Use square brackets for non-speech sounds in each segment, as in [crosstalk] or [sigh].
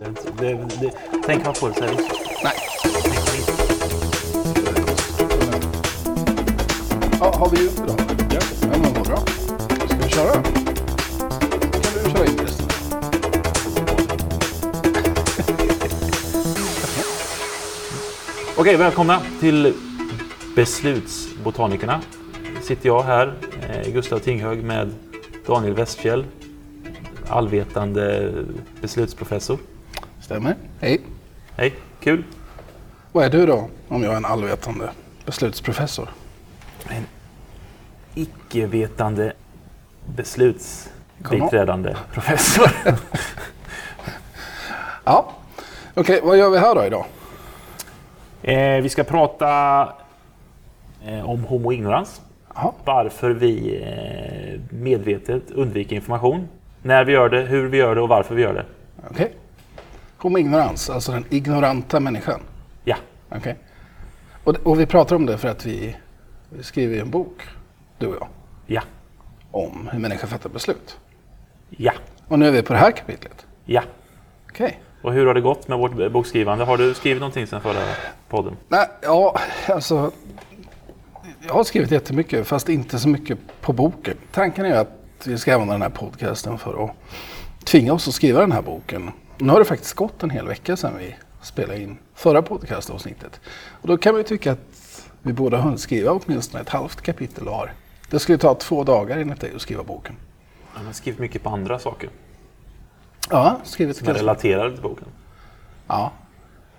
Det, det, tänk man på det så här. Nej. Ja, har vi gjort det då? Ja. ja men vad bra. Ska vi köra? Kan du köra in resten? Okej, välkomna till Beslutsbotanikerna. Sitter jag här, eh, Gustav Tinghög med Daniel Westfjell, allvetande beslutsprofessor. Stämmer. Hej. Hej, kul. Vad är du då, om jag är en allvetande beslutsprofessor? En icke-vetande beslutsbiträdande professor. [laughs] Ja. Okej, vad gör vi här då idag? Eh, vi ska prata eh, om homoignorans. Jaha. Varför vi eh, medvetet undviker information. När vi gör det, hur vi gör det och varför vi gör det. Okej. Homo ignorans, alltså den ignoranta människan. Ja, Okej. Och, och vi pratar om det för att vi, vi skriver en bok, du och jag, ja, om hur människan fattar beslut. ja, Och nu är vi på det här kapitlet. ja. Okej. Och hur har det gått med vårt bokskrivande? Har du skrivit någonting sedan förra podden? Nej, ja, alltså. Jag har skrivit jättemycket, fast inte så mycket på boken. Tanken är att vi ska använda den här podcasten för att tvinga oss att skriva den här boken. Nu har det faktiskt gått en hel vecka sedan vi spelade in förra podcastavsnittet. Och då kan man ju tycka att vi borde ha hunnit skriva åtminstone ett halvt kapitel var. Det skulle ta två dagar enligt dig att skriva boken. Jag har skrivit mycket på andra saker Ja, skrivit som är relaterade till boken. Ja.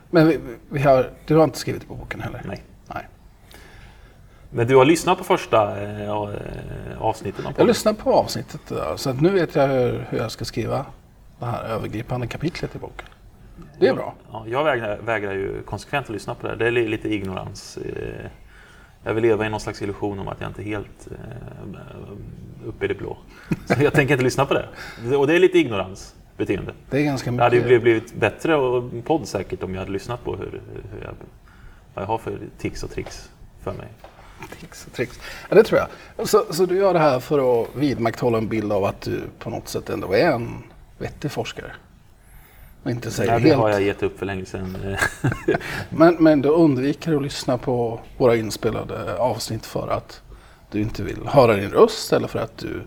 Men vi, vi har, du har inte skrivit på boken heller? Nej. Nej. Men du har lyssnat på första eh, eh, avsnitten av Jag lyssnar på avsnittet så att nu vet jag hur, hur jag ska skriva det här övergripande kapitlet i boken. Det är bra. Ja, jag vägrar, vägrar ju konsekvent att lyssna på det. Det är li- lite ignorans. eh, Jag vill leva i någon slags illusion om att jag inte är helt eh, uppe i det blå. Så jag tänker inte lyssna på det. Och det är lite ignorans beteende. Det är ganska Det hade ju mycket. blivit, bättre och podd säkert om jag hade lyssnat på hur, hur jag, vad jag har för tics och tricks för mig. Tricks och tricks. Ja, det tror jag. Så, så du gör det här för att vidmakthålla en bild av att du på något sätt ändå är en vettig forskare? Och inte säger Nej, det har helt. jag gett upp för länge sedan. [laughs] Men, men du undviker att lyssna på våra inspelade avsnitt för att du inte vill höra din röst eller för att du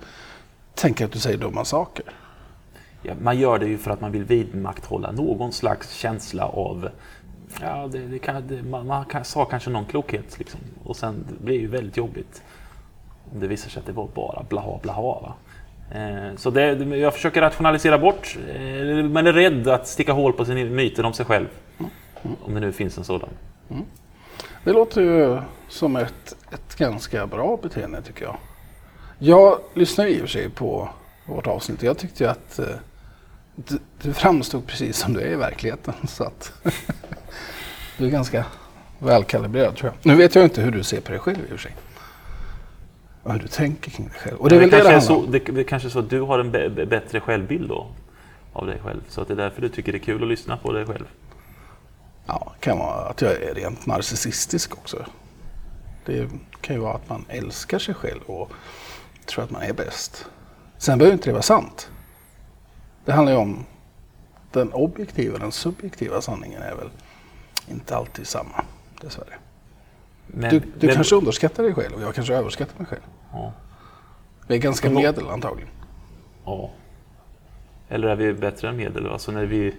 tänker att du säger dumma saker. Ja, man gör det ju för att man vill vidmakthålla någon slags känsla av Ja, det, det kan, det, man, man kan, sa kanske någon klokhet liksom. och sen det blir det ju väldigt jobbigt om det visar sig att det var bara blaha blaha. Va? Eh, så det, jag försöker rationalisera bort, eh, men är rädd att sticka hål på sin myten om sig själv. Om det nu finns en sådan. Det låter ju som ett, ett ganska bra beteende tycker jag. Jag lyssnade i och för sig på vårt avsnitt och jag tyckte ju att eh, du, du framstod precis som du är i verkligheten. Så att [laughs] du är ganska välkalibrerad tror jag. Nu vet jag inte hur du ser på dig själv i och för sig. Och hur du tänker kring dig själv. Och det är det det kanske är handlar så, det, det kanske är så att du har en bättre självbild då, av dig själv. Så att det är därför du tycker det är kul att lyssna på dig själv. Ja, det kan vara att jag är rent narcissistisk också. Det kan ju vara att man älskar sig själv och tror att man är bäst. Sen behöver inte det vara sant. Det handlar ju om den objektiva, den subjektiva sanningen är väl inte alltid samma, dessvärre. Men, Du, du men- kanske underskattar dig själv och jag kanske överskattar mig själv. Ja. Vi är ganska Men medel antagligen. Ja. Eller är vi bättre än medel? Alltså när vi...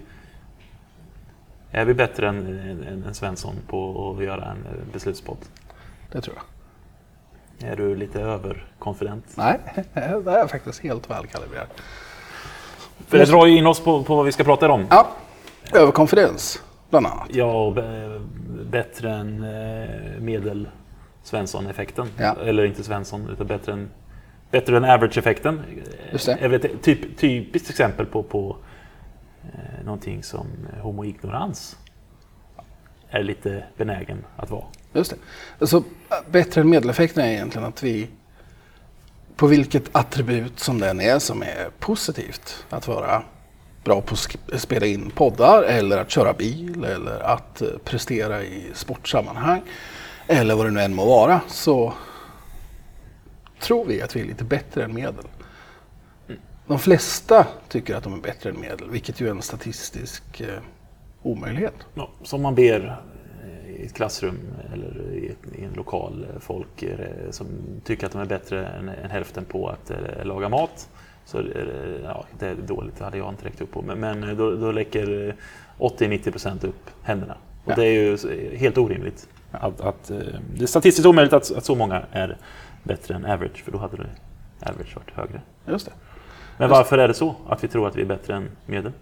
Är vi bättre än, än, än Svensson på att göra en eh, beslutspodd? Det tror jag. Är du lite överkonfident? Nej, [laughs] det är jag faktiskt helt välkalibrerad. För det drar ju in oss på, på vad vi ska prata om. Ja, överkonfidens bland annat. Ja, och b- bättre än eh, medel Svensson-effekten. Ja. Eller inte Svensson, utan bättre än, bättre än average-effekten. Är väl ett typ, typiskt exempel på, på eh, någonting som homoignorans är lite benägen att vara. Just det. Alltså, bättre än medeleffekten är egentligen att vi på vilket attribut som den är som är positivt. Att vara bra på att spela in poddar eller att köra bil eller att eh, prestera i sportsammanhang. Eller vad det nu än må vara. Så tror vi att vi är lite bättre än medel. de flesta tycker att de är bättre än medel, vilket ju är en statistisk eh, omöjlighet. Ja, som man ber eh, i ett klassrum eller i, ett, i en lokal eh, folk eh, som tycker att de är bättre än, än hälften på att eh, laga mat. Så eh, ja, det är dåligt, det hade jag inte räckt upp på. Men, men då, då läcker 80-90% upp händerna. Och Ja. det är ju helt orimligt. Att, att, eh, det är statistiskt omöjligt att, att så många är bättre än average, för då hade det average varit högre. Just det. Men varför är det så? Att vi tror att vi är bättre än medel?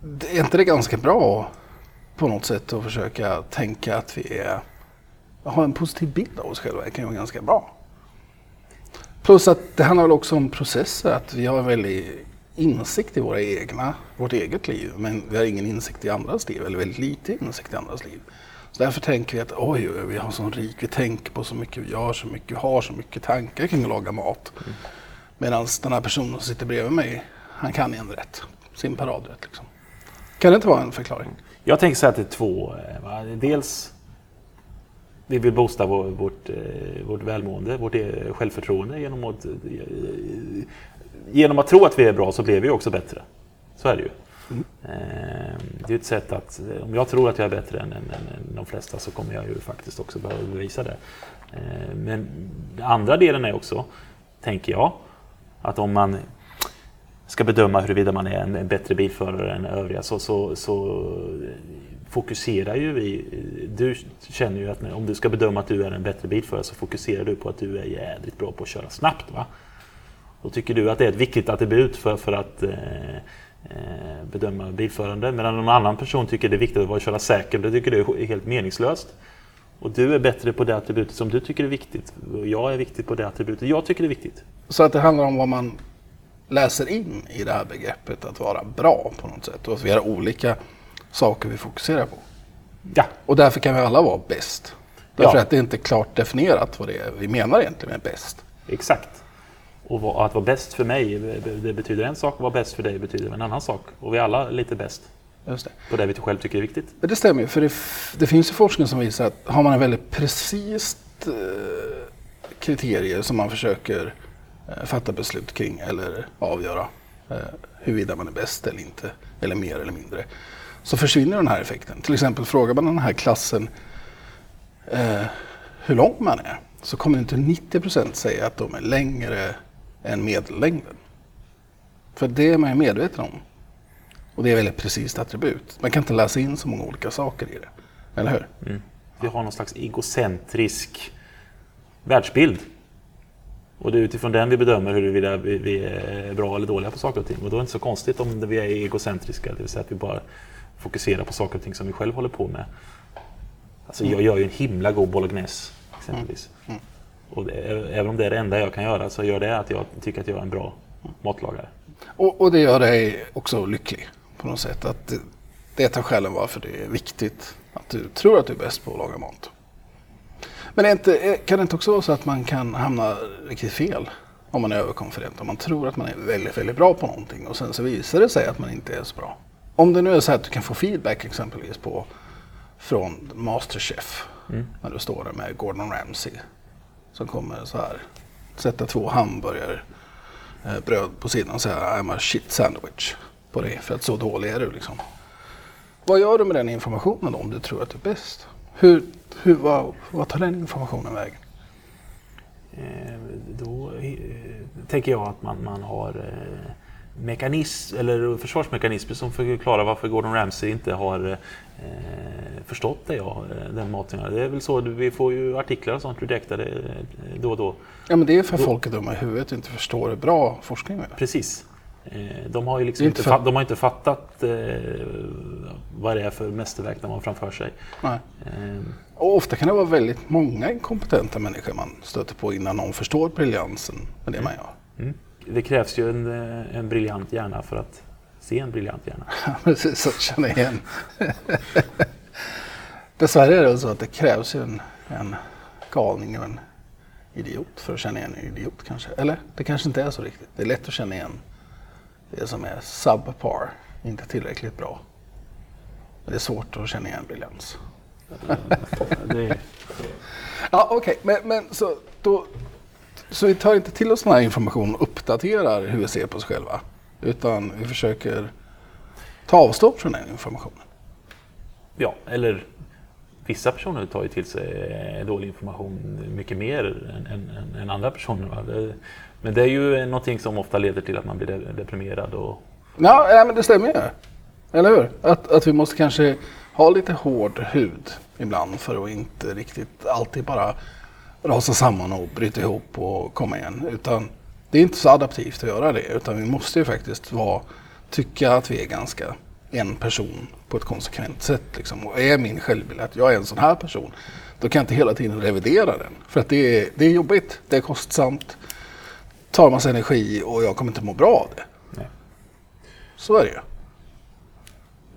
Det är inte det ganska bra på något sätt att försöka tänka att vi är, har en positiv bild av oss själva? Det kan ju vara ganska bra. Plus att det handlar också om processer, att vi har en väldig insikt i våra egna, vårt eget liv, men vi har ingen insikt i andras liv, eller väldigt lite insikt i andras liv. Så därför tänker vi att oj, vi har sån rik, vi tänker på så mycket, vi gör så mycket, vi har så mycket tankar kring att laga mat. Medan den här personen som sitter bredvid mig, han kan en rätt, sin paradrätt liksom. Kan det inte vara en förklaring? Jag tänker så här att det är två. eh, Va? Dels vi vill boosta vår, vårt, eh, vårt välmående, vårt eh, självförtroende genom att, eh, genom att tro att vi är bra så blir vi också bättre. Så är det ju. Eh, Det är ett sätt att, om jag tror att jag är bättre än, än, än de flesta så kommer jag ju faktiskt också behöva bevisa det. Eh, Men den andra delen är också, tänker jag, att om man ska bedöma huruvida man är en, en bättre bilförare än övriga så, så, så fokuserar ju vi... Du känner ju att om du ska bedöma att du är en bättre bilförare så fokuserar du på att du är jädrigt bra på att köra snabbt. Va? Då tycker du att det är ett viktigt attribut för, för att eh, eh bedöma bilförande. Medan någon annan person tycker det är viktigt att vara- köra säkert. Det tycker du är helt meningslöst. Och du är bättre på det attributet som du tycker är viktigt. Och jag är viktig på det attributet jag tycker är viktigt. Så att det handlar om vad man läser in i det här begreppet att vara bra på något sätt. Och att vi har olika saker vi fokuserar på. Ja, Och därför kan vi alla vara bäst. Därför Ja. att det är inte klart definierat vad det är vi menar egentligen med bäst. Exakt. Och att vara bäst för mig, det betyder en sak. Att vara bäst för dig betyder en annan sak. Och vi är alla lite bäst Just det. på det vi själv tycker är viktigt. Det stämmer ju, för det, det finns ju forskning som visar att har man en väldigt precist eh, kriterier som man försöker Eh, fatta beslut kring eller avgöra eh, huruvida man är bäst eller inte, eller mer eller mindre, så försvinner den här effekten. Till exempel frågar man den här klassen eh, hur lång man är, så kommer inte 90% säga att de är längre än medellängden. För det är man ju medveten om. Och det är väldigt precis attribut. Man kan inte läsa in så många olika saker i det. Eller hur? Mm. Vi har någon slags egocentrisk världsbild. Och det är utifrån den vi bedömer huruvida vi, vi är bra eller dåliga på saker och ting. Och då är det inte så konstigt om vi är egocentriska, det vill säga att vi bara fokuserar på saker och ting som vi själv håller på med. Alltså jag gör ju en himla god bolognese exempelvis. Och det, även om det är det enda jag kan göra så gör det att jag tycker att jag är en bra matlagare. Och, och det gör dig också lycklig på något sätt. Att det, det är ett av skälen varför det är viktigt att du tror att du är bäst på att laga mat. Men inte, kan det inte också vara så att man kan hamna riktigt fel om man är överkonfident? Om man tror att man är väldigt, väldigt bra på någonting och sen så visar det sig att man inte är så bra. Om det nu är så att du kan få feedback exempelvis på från Masterchef när du står där med Gordon Ramsay som kommer så här sätta två hamburgare eh, bröd på sidan och säga I'm a shit sandwich på dig för att så dålig är du liksom. Vad gör du med den informationen då, om du tror att du är bäst? Hur, hur, vad, vad tar den informationen vägen? Eh, Då eh, tänker jag att man, man har eh, mekanism, eller försvarsmekanismer som förklarar varför Gordon Ramsay inte har eh, förstått det eh, den maten. Det är väl så, vi får ju artiklar och sånt rediktade eh, då och då. Ja men det är för att folk är dumma i huvudet och inte förstår hur bra forskning är. Precis. Eh, De har ju liksom inte, för- de har inte fattat eh, vad det är för mästerverk de har framför sig. Nej. Eh, Och ofta kan det vara väldigt många inkompetenta människor man stöter på innan någon förstår briljansen med det man gör. mm. Det krävs ju en, eh, en briljant hjärna för att se en briljant hjärna. [laughs] Precis, att känna igen. [laughs] Dessvärre är det så att det krävs ju en, en galning och en idiot för att känna igen en idiot kanske. Eller det kanske inte är så riktigt. Det är lätt att känna igen det som är subpar, inte tillräckligt bra. Det är svårt att känna igen briljans. Det, [laughs] Ja, okej, men, men så då Så vi tar inte till oss den här informationen och uppdaterar hur vi ser på oss själva. Utan vi försöker ta avstånd från den informationen. Ja, eller vissa personer tar ju till sig eh, dålig information mycket mer än, än, än andra personer. Va? Det, men det är ju någonting som ofta leder till att man blir deprimerad. Och... Ja, ja men det stämmer ju. Eller hur? Att, att vi måste kanske ha lite hård hud ibland för att inte riktigt alltid bara rasa samman och bryta ihop och komma igen. Utan det är inte så adaptivt att göra det. Utan vi måste ju faktiskt vara, tycka att vi är ganska en person på ett konsekvent sätt. Liksom. Och är min självbild att jag är en sån här person, då kan jag inte hela tiden revidera den. För att det är, det är jobbigt, det är kostsamt, tar massa energi och jag kommer inte må bra av det. Nej. Så är det ju.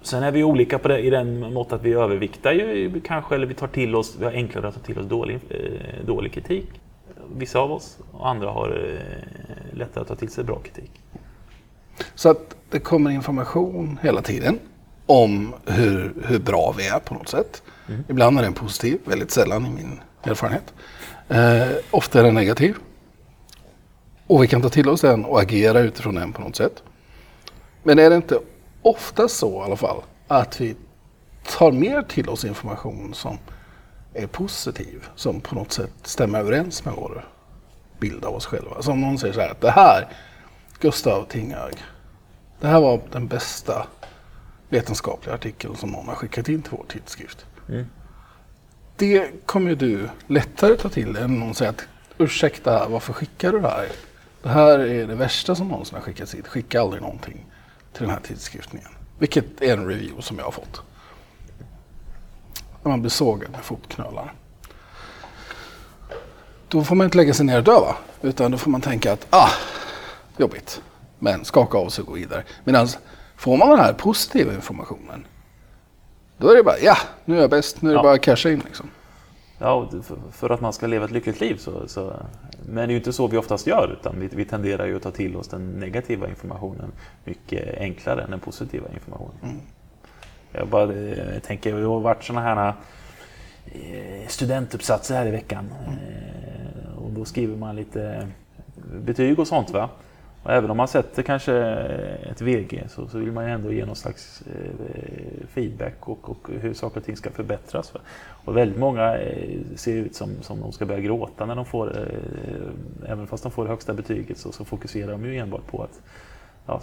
Sen är vi olika på det i den mått att vi överviktar ju kanske, eller vi tar till oss, vi har enklare att ta till oss dålig, eh, dålig kritik. Vissa av oss, och andra har eh, lättare att ta till sig bra kritik. Så att det kommer information hela tiden om hur, hur bra vi är på något sätt. Mm. Ibland är den positiv, väldigt sällan i min erfarenhet. Eh, ofta är den negativ. Och vi kan ta till oss den och agera utifrån den på något sätt. Men är det inte ofta så i alla fall att vi tar mer till oss information som är positiv, som på något sätt stämmer överens med vår bild av oss själva. Som någon säger så här att det här, Gustav Tinghög, det här var den bästa vetenskapliga artikeln som någon har skickat in till vår tidskrift. Mm. Det kommer du lättare ta till än någon säger att ursäkta, varför skickar du det här? Det här är det värsta som någonsin har skickats hit. Skicka aldrig någonting till den här tidskriften igen. Vilket är en review som jag har fått. När man blir sågad med fotknölar. Då får man inte lägga sig ner och dö va? Utan då får man tänka att ah, jobbigt. Men skaka av sig och gå vidare. Medan får man den här positiva informationen. Då är det bara ja, nu är jag bäst. Nu är det ja. bara att casha in liksom. Ja, för att man ska leva ett lyckligt liv. Så, så, men det är ju inte så vi oftast gör, utan vi, vi tenderar ju att ta till oss den negativa informationen mycket enklare än den positiva informationen. Mm. Jag bara jag eh, tänker, det har varit sådana här eh, studentuppsatser här i veckan. Mm. Eh, och då skriver man lite betyg och sånt. va? Och även om man sätter kanske ett VG så, så vill man ju ändå ge någon slags eh, feedback och, och, hur saker och ting ska förbättras. Och väldigt många eh, ser ut som, som de ska börja gråta när de får, eh, även fast de får det högsta betyget så, så fokuserar de ju enbart på att ja,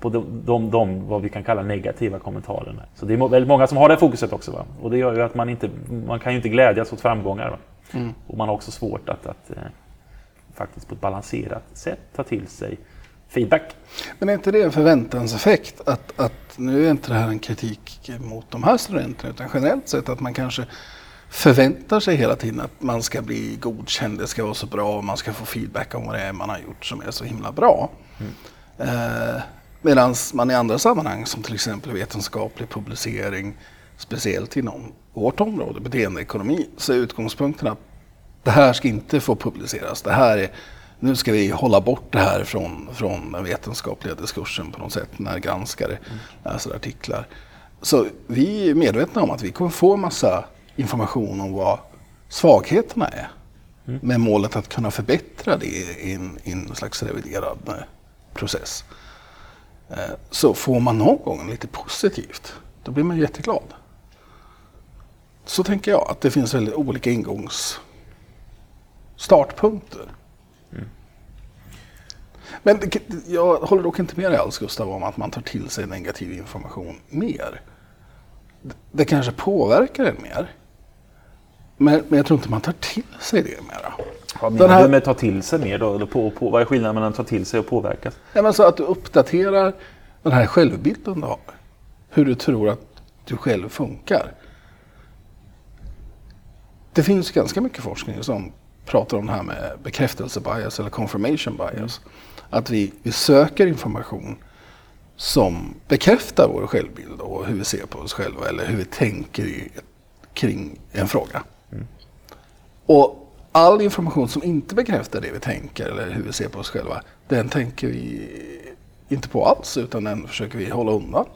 på de, de, de, vad vi kan kalla negativa kommentarerna. Så det är väldigt många som har det fokuset också. Va? Och det gör ju att man inte, man kan ju inte glädjas åt framgångar. Mm. Och man har också svårt att, att eh, faktiskt på ett balanserat sätt ta till sig feedback. Men är inte det en förväntanseffekt? Att, att nu är inte det här en kritik mot de här studenterna utan generellt sett att man kanske förväntar sig hela tiden att man ska bli godkänd, det ska vara så bra och man ska få feedback om vad det är man har gjort som är så himla bra. Mm. Eh, Medan man i andra sammanhang som till exempel vetenskaplig publicering, speciellt inom vårt område, beteendeekonomi, så är utgångspunkten att det här ska inte få publiceras. Det här är, nu ska vi hålla bort det här från, från den vetenskapliga diskursen på något sätt när granskare mm. läser artiklar. Så vi är medvetna om att vi kommer få en massa information om vad svagheterna är. Mm. Med målet att kunna förbättra det i en, i en slags reviderad eh, process. Eh, så får man någon gång lite positivt, då blir man jätteglad. Så tänker jag, att det finns väldigt olika ingångs startpunkter. Mm. Men jag håller dock inte med dig alls Gustav om att man tar till sig negativ information mer. Det kanske påverkar en mer. Men, men jag tror inte man tar till sig det mera. Vad menar här... du med ta till sig mer då? Eller på, på, vad är skillnaden mellan att ta till sig och påverkas? Ja, men så att du uppdaterar den här självbilden du har. Hur du tror att du själv funkar. Det finns ganska mycket forskning som pratar om det här med bekräftelsebias eller confirmation bias. Att vi, vi söker information som bekräftar vår självbild och hur vi ser på oss själva eller hur vi tänker i, kring en fråga. Mm. Och all information som inte bekräftar det vi tänker eller hur vi ser på oss själva, den tänker vi inte på alls utan den försöker vi hålla undan.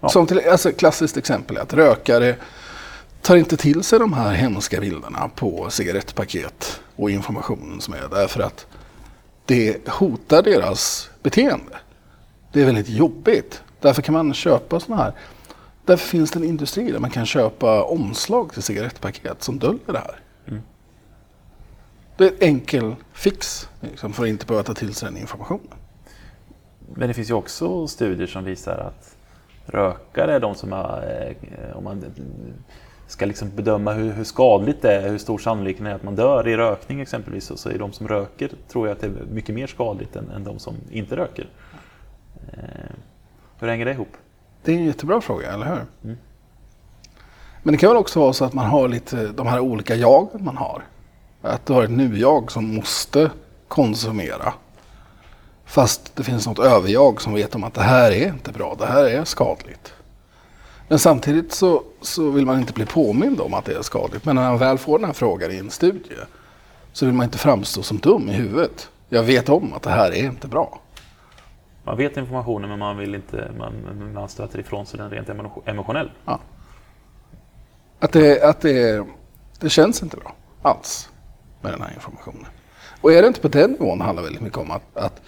Ja. Som till, alltså, klassiskt exempel är att rökare tar inte till sig de här hemska bilderna på cigarettpaket och informationen som är därför att det hotar deras beteende. Det är väldigt jobbigt. Därför kan man köpa sådana här. Därför finns det en industri där man kan köpa omslag till cigarettpaket som döljer det här. Mm. Det är en enkel fix liksom, för att inte behöva ta till sig den informationen. Men det finns ju också studier som visar att rökare är de som har, eh, om man ska liksom bedöma hur, hur, skadligt det är, hur stor sannolikheten är att man dör i rökning exempelvis, så är de som röker, tror jag att det är mycket mer skadligt än, än de som inte röker. Eh, hur hänger det ihop? Det är en jättebra fråga, eller hur? Mm. Men det kan väl också vara så att man har lite de här olika jagen man har. Att du har ett nu-jag som måste konsumera. Fast det finns något överjag som vet om att det här är inte bra, det här är skadligt. Men samtidigt så, så vill man inte bli påmind om att det är skadligt. Men när man väl får den här frågan i en studie så vill man inte framstå som dum i huvudet. Jag vet om att det här är inte bra. Man vet informationen men man vill inte, man, man stöter ifrån sig den rent emotionellt. Ja. Att, det, att det, det känns inte bra alls med den här informationen. Och är det inte på den nivån handlar väldigt mycket om att, att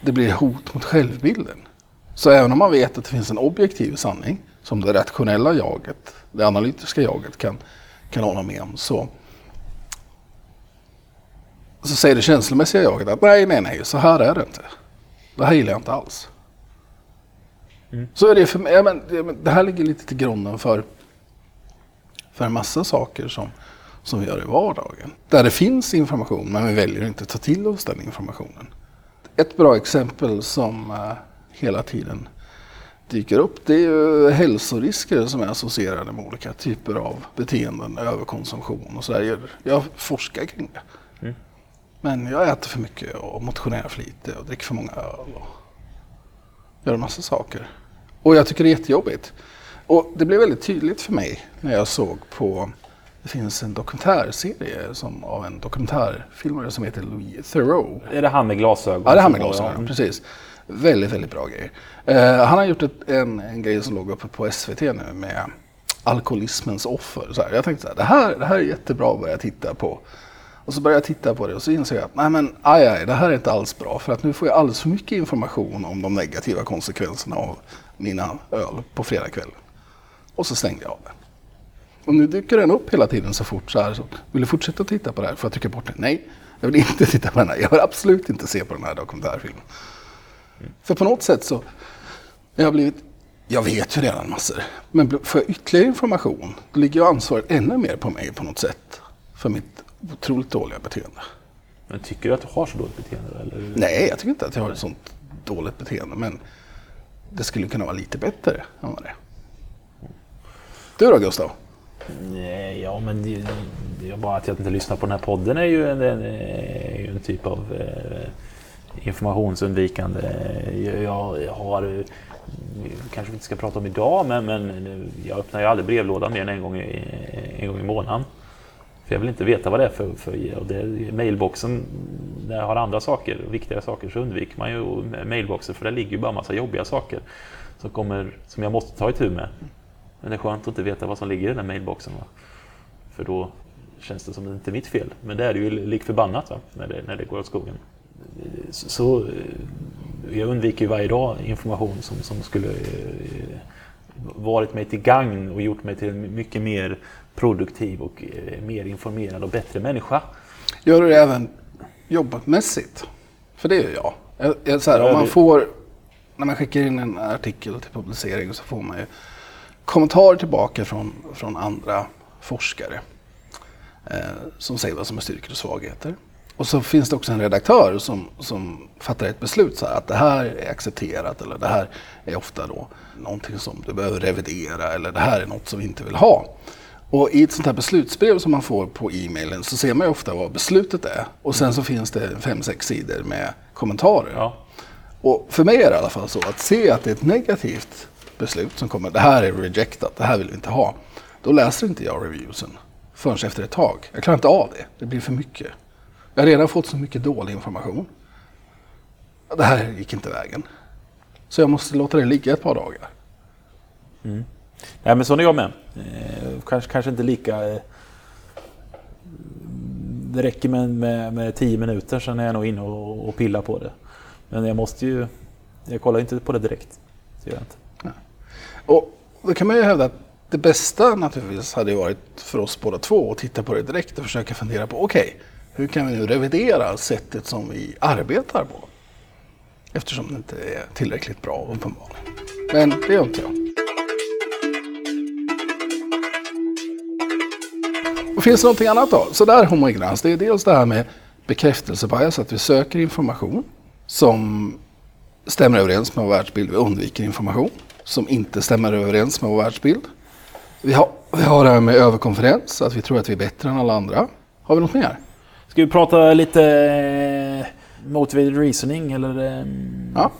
det blir hot mot självbilden. Så även om man vet att det finns en objektiv sanning som det rationella jaget, det analytiska jaget kan, kan hålla med om så, så säger det känslomässiga jaget att nej, nej, nej, så här är det inte. Det här gillar jag inte alls. Mm. Så är det för mig. Ja, men, det här ligger lite till grunden för, för en massa saker som, som vi gör i vardagen. Där det finns information men vi väljer inte att ta till oss den informationen. Ett bra exempel som uh, hela tiden dyker upp det är ju hälsorisker som är associerade med olika typer av beteenden, överkonsumtion och sådär. Jag forskar kring det. Mm. Men jag äter för mycket och motionerar för lite och dricker för många öl och gör en massa saker. Och jag tycker det är jättejobbigt. Och det blev väldigt tydligt för mig när jag såg på det finns en dokumentärserie som, av en dokumentärfilmare som heter Louis Theroux. Är det han med glasögon? Ja, det är han med glasögon, precis. Väldigt, väldigt bra grej. Eh, han har gjort ett, en, en grej som låg uppe på SVT nu med alkoholismens offer. Så här, jag tänkte så här, det här, det här är jättebra att börja titta på. Och så började jag titta på det och så insåg jag att nej men aj, aj, det här är inte alls bra. För att nu får jag alldeles för mycket information om de negativa konsekvenserna av mina öl på fredagskvällen. Och så stängde jag av den. Och nu dyker den upp hela tiden så fort så här. Så vill du fortsätta titta på det här? Får jag trycka bort den? Nej, jag vill inte titta på den här. Jag vill absolut inte se på den här dokumentärfilmen. För på något sätt så jag har blivit, jag vet ju redan massor. Men får jag ytterligare information, då ligger ju ansvaret ännu mer på mig på något sätt. För mitt otroligt dåliga beteende. Men tycker du att du har så dåligt beteende? Eller? Nej, jag tycker inte att jag har ett sånt dåligt beteende. Men det skulle kunna vara lite bättre än vad det är. Du då Gustav? Nej, ja men det, det, bara att jag inte lyssnar på den här podden är ju en, en, en typ av eh, informationsundvikande. Jag, jag har, kanske vi inte ska prata om idag, men, men jag öppnar ju aldrig brevlådan mer än en gång i, en gång i månaden. För jag vill inte veta vad det är för, för och det, mailboxen, när jag har andra saker, viktigare saker, så undviker man ju mailboxen för det ligger ju bara massa jobbiga saker som, kommer, som jag måste ta itu med. Men det är skönt att inte veta vad som ligger i den där mailboxen. Va? För då känns det som att det inte är mitt fel. Men det är det ju lik förbannat va? När, det, när det går åt skogen. Så, så jag undviker ju varje dag information som, som skulle eh, varit mig till gagn och gjort mig till en mycket mer produktiv och eh, mer informerad och bättre människa. Gör du det även jobbmässigt? För det gör jag. jag, jag så här, om man får, när man skickar in en artikel till publicering så får man ju kommentarer tillbaka från, från andra forskare eh, som säger vad som är styrkor och svagheter. Och så finns det också en redaktör som, som fattar ett beslut så här, att det här är accepterat eller det här är ofta då någonting som du behöver revidera eller det här är något som vi inte vill ha. Och i ett sånt här beslutsbrev som man får på e-mailen så ser man ju ofta vad beslutet är. Och sen så finns det fem, sex sidor med kommentarer. Ja. Och för mig är det i alla fall så att se att det är ett negativt beslut som kommer. Det här är rejectat, det här vill vi inte ha. Då läser inte jag reviewsen förrän efter ett tag. Jag klarar inte av det. Det blir för mycket. Jag har redan fått så mycket dålig information. Det här gick inte vägen. Så jag måste låta det ligga ett par dagar. Mm. Nej, men så är jag med. Eh, kanske, kanske inte lika eh, det räcker med, med, med tio minuter, sen är jag nog inne och, och pillar på det. Men jag måste ju... Jag kollar inte på det direkt. Gör jag inte. Och då kan man ju hävda att det bästa naturligtvis hade varit för oss båda två att titta på det direkt och försöka fundera på okej, okay, hur kan vi nu revidera sättet som vi arbetar på? Eftersom det inte är tillräckligt bra uppenbarligen. Men det gör inte jag. Och finns det någonting annat då? Så där homoignans, det är dels det här med bekräftelsebias, att vi söker information som stämmer överens med vår världsbild. Vi undviker information som inte stämmer överens med vår världsbild. Vi har, vi har det här med överkonferens, att vi tror att vi är bättre än alla andra. Har vi något mer? Ska vi prata lite eh, motivated reasoning eller? Ehm, ja.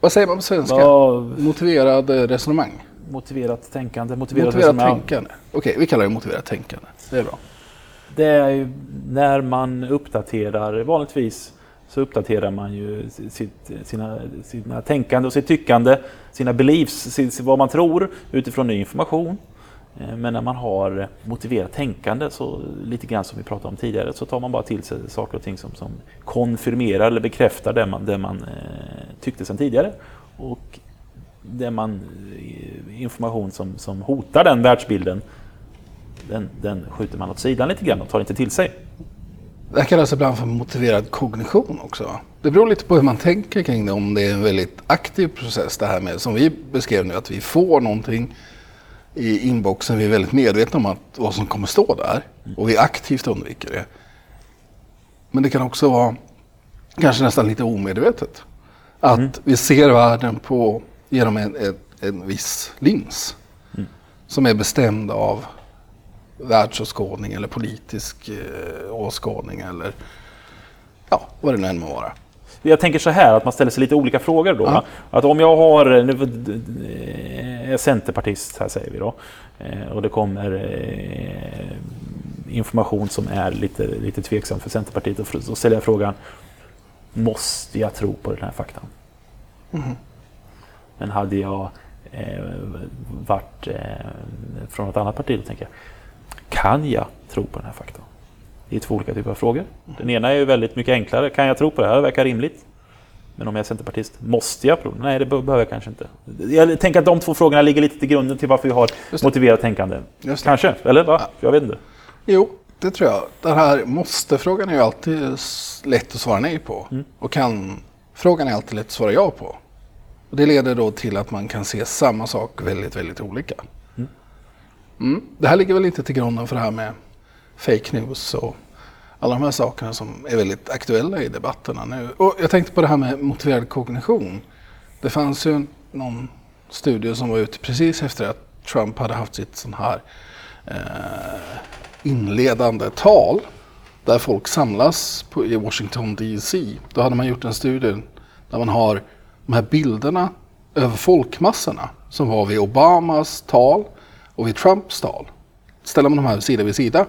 Vad säger man på svenska? Vad... Motiverad resonemang? Motiverat tänkande. Motiverat, motiverat tänkande. Okej, vi kallar det motiverat tänkande. Det är bra. Det är ju när man uppdaterar, vanligtvis så uppdaterar man ju sitt, sina, sina tänkande och sitt tyckande, sina beliefs, vad man tror utifrån ny information. Eh, men när man har motiverat tänkande, så lite grann som vi pratade om tidigare, så tar man bara till sig saker och ting som, som konfirmerar eller bekräftar det man, det man eh, tyckte sedan tidigare. Och det man, eh, information som, som hotar den världsbilden, den, den skjuter man åt sidan lite grann och tar inte till sig. Det här kallas ibland för motiverad kognition också. Det beror lite på hur man tänker kring det, om det är en väldigt aktiv process det här med, som vi beskrev nu, att vi får någonting i inboxen, vi är väldigt medvetna om att, vad som kommer stå där och vi aktivt undviker det. Men det kan också vara kanske nästan lite omedvetet. Att mm. vi ser världen på, genom en, en, en viss lins mm. som är bestämd av världsåskådning eller politisk eh, åskådning eller ja, vad det nu än må vara. Jag tänker så här att man ställer sig lite olika frågor då. Ja. Att om jag har, nu är centerpartist här säger vi då, eh, och det kommer eh, information som är lite, lite tveksam för Centerpartiet. Och då ställer jag frågan, måste jag tro på den här faktan? Mm. Men hade jag eh, varit eh, från ett annat parti, då tänker jag, kan jag tro på den här faktorn? Det är två olika typer av frågor. Den ena är ju väldigt mycket enklare. Kan jag tro på det här? Det verkar rimligt. Men om jag är centerpartist, måste jag prova? Nej, det behöver jag kanske inte. Jag tänker att de två frågorna ligger lite till grunden till varför vi har motiverat tänkande. Kanske, eller va? Ja. Jag vet inte. Jo, det tror jag. Den här måste-frågan är ju alltid lätt att svara nej på. Mm. Och kan-frågan är alltid lätt att svara ja på. Och det leder då till att man kan se samma sak väldigt, väldigt olika. Mm. Det här ligger väl inte till grunden för det här med fake news och alla de här sakerna som är väldigt aktuella i debatterna nu. Och jag tänkte på det här med motiverad kognition. Det fanns ju någon studie som var ute precis efter att Trump hade haft sitt sån här eh, inledande tal där folk samlas på, i Washington DC. Då hade man gjort en studie där man har de här bilderna över folkmassorna som var vid Obamas tal och vid Trumps tal. Ställer man de här sida vid sida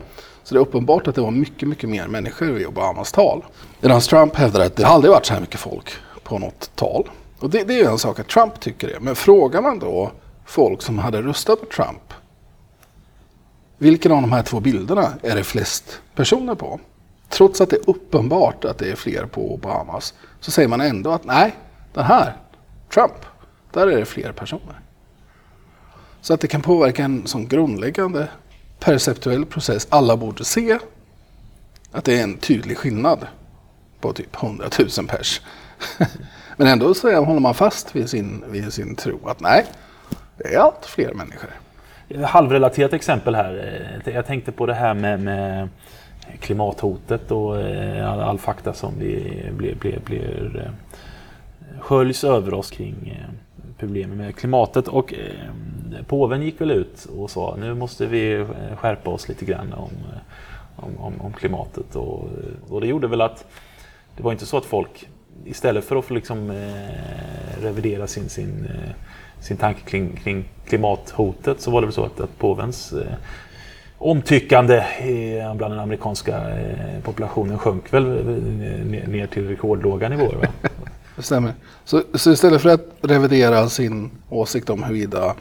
så det är uppenbart att det var mycket, mycket mer människor vid Obamas tal. Medan Trump hävdar att det aldrig varit så här mycket folk på något tal. Och det, det är ju en sak att Trump tycker det. Men frågar man då folk som hade röstat på Trump. Vilken av de här två bilderna är det flest personer på? Trots att det är uppenbart att det är fler på Obamas så säger man ändå att nej, den här, Trump, där är det fler personer. Så att det kan påverka en sån grundläggande perceptuell process. Alla borde se att det är en tydlig skillnad på typ 100 000 pers. [laughs] Men ändå så håller man fast vid sin, vid sin tro att nej, det är allt fler människor. Eh, halvrelaterat exempel här. Eh, jag tänkte på det här med, med klimathotet och eh, all, all fakta som blir, blir, blir, blir sköljs över oss kring problemen med klimatet. Och eh, påven gick väl ut och sa nu måste vi eh, skärpa oss lite grann om, eh, om, om, om klimatet. Och, eh, och, det gjorde väl att det var inte så att folk istället för att få liksom, eh, revidera sin, sin, eh, sin tanke kring, kring, klimathotet så var det väl så att, att påvens omtyckande bland den amerikanska populationen sjönk väl ner till rekordlåga nivåer. Va? [laughs] Det stämmer. Så, så istället för att revidera sin åsikt om huruvida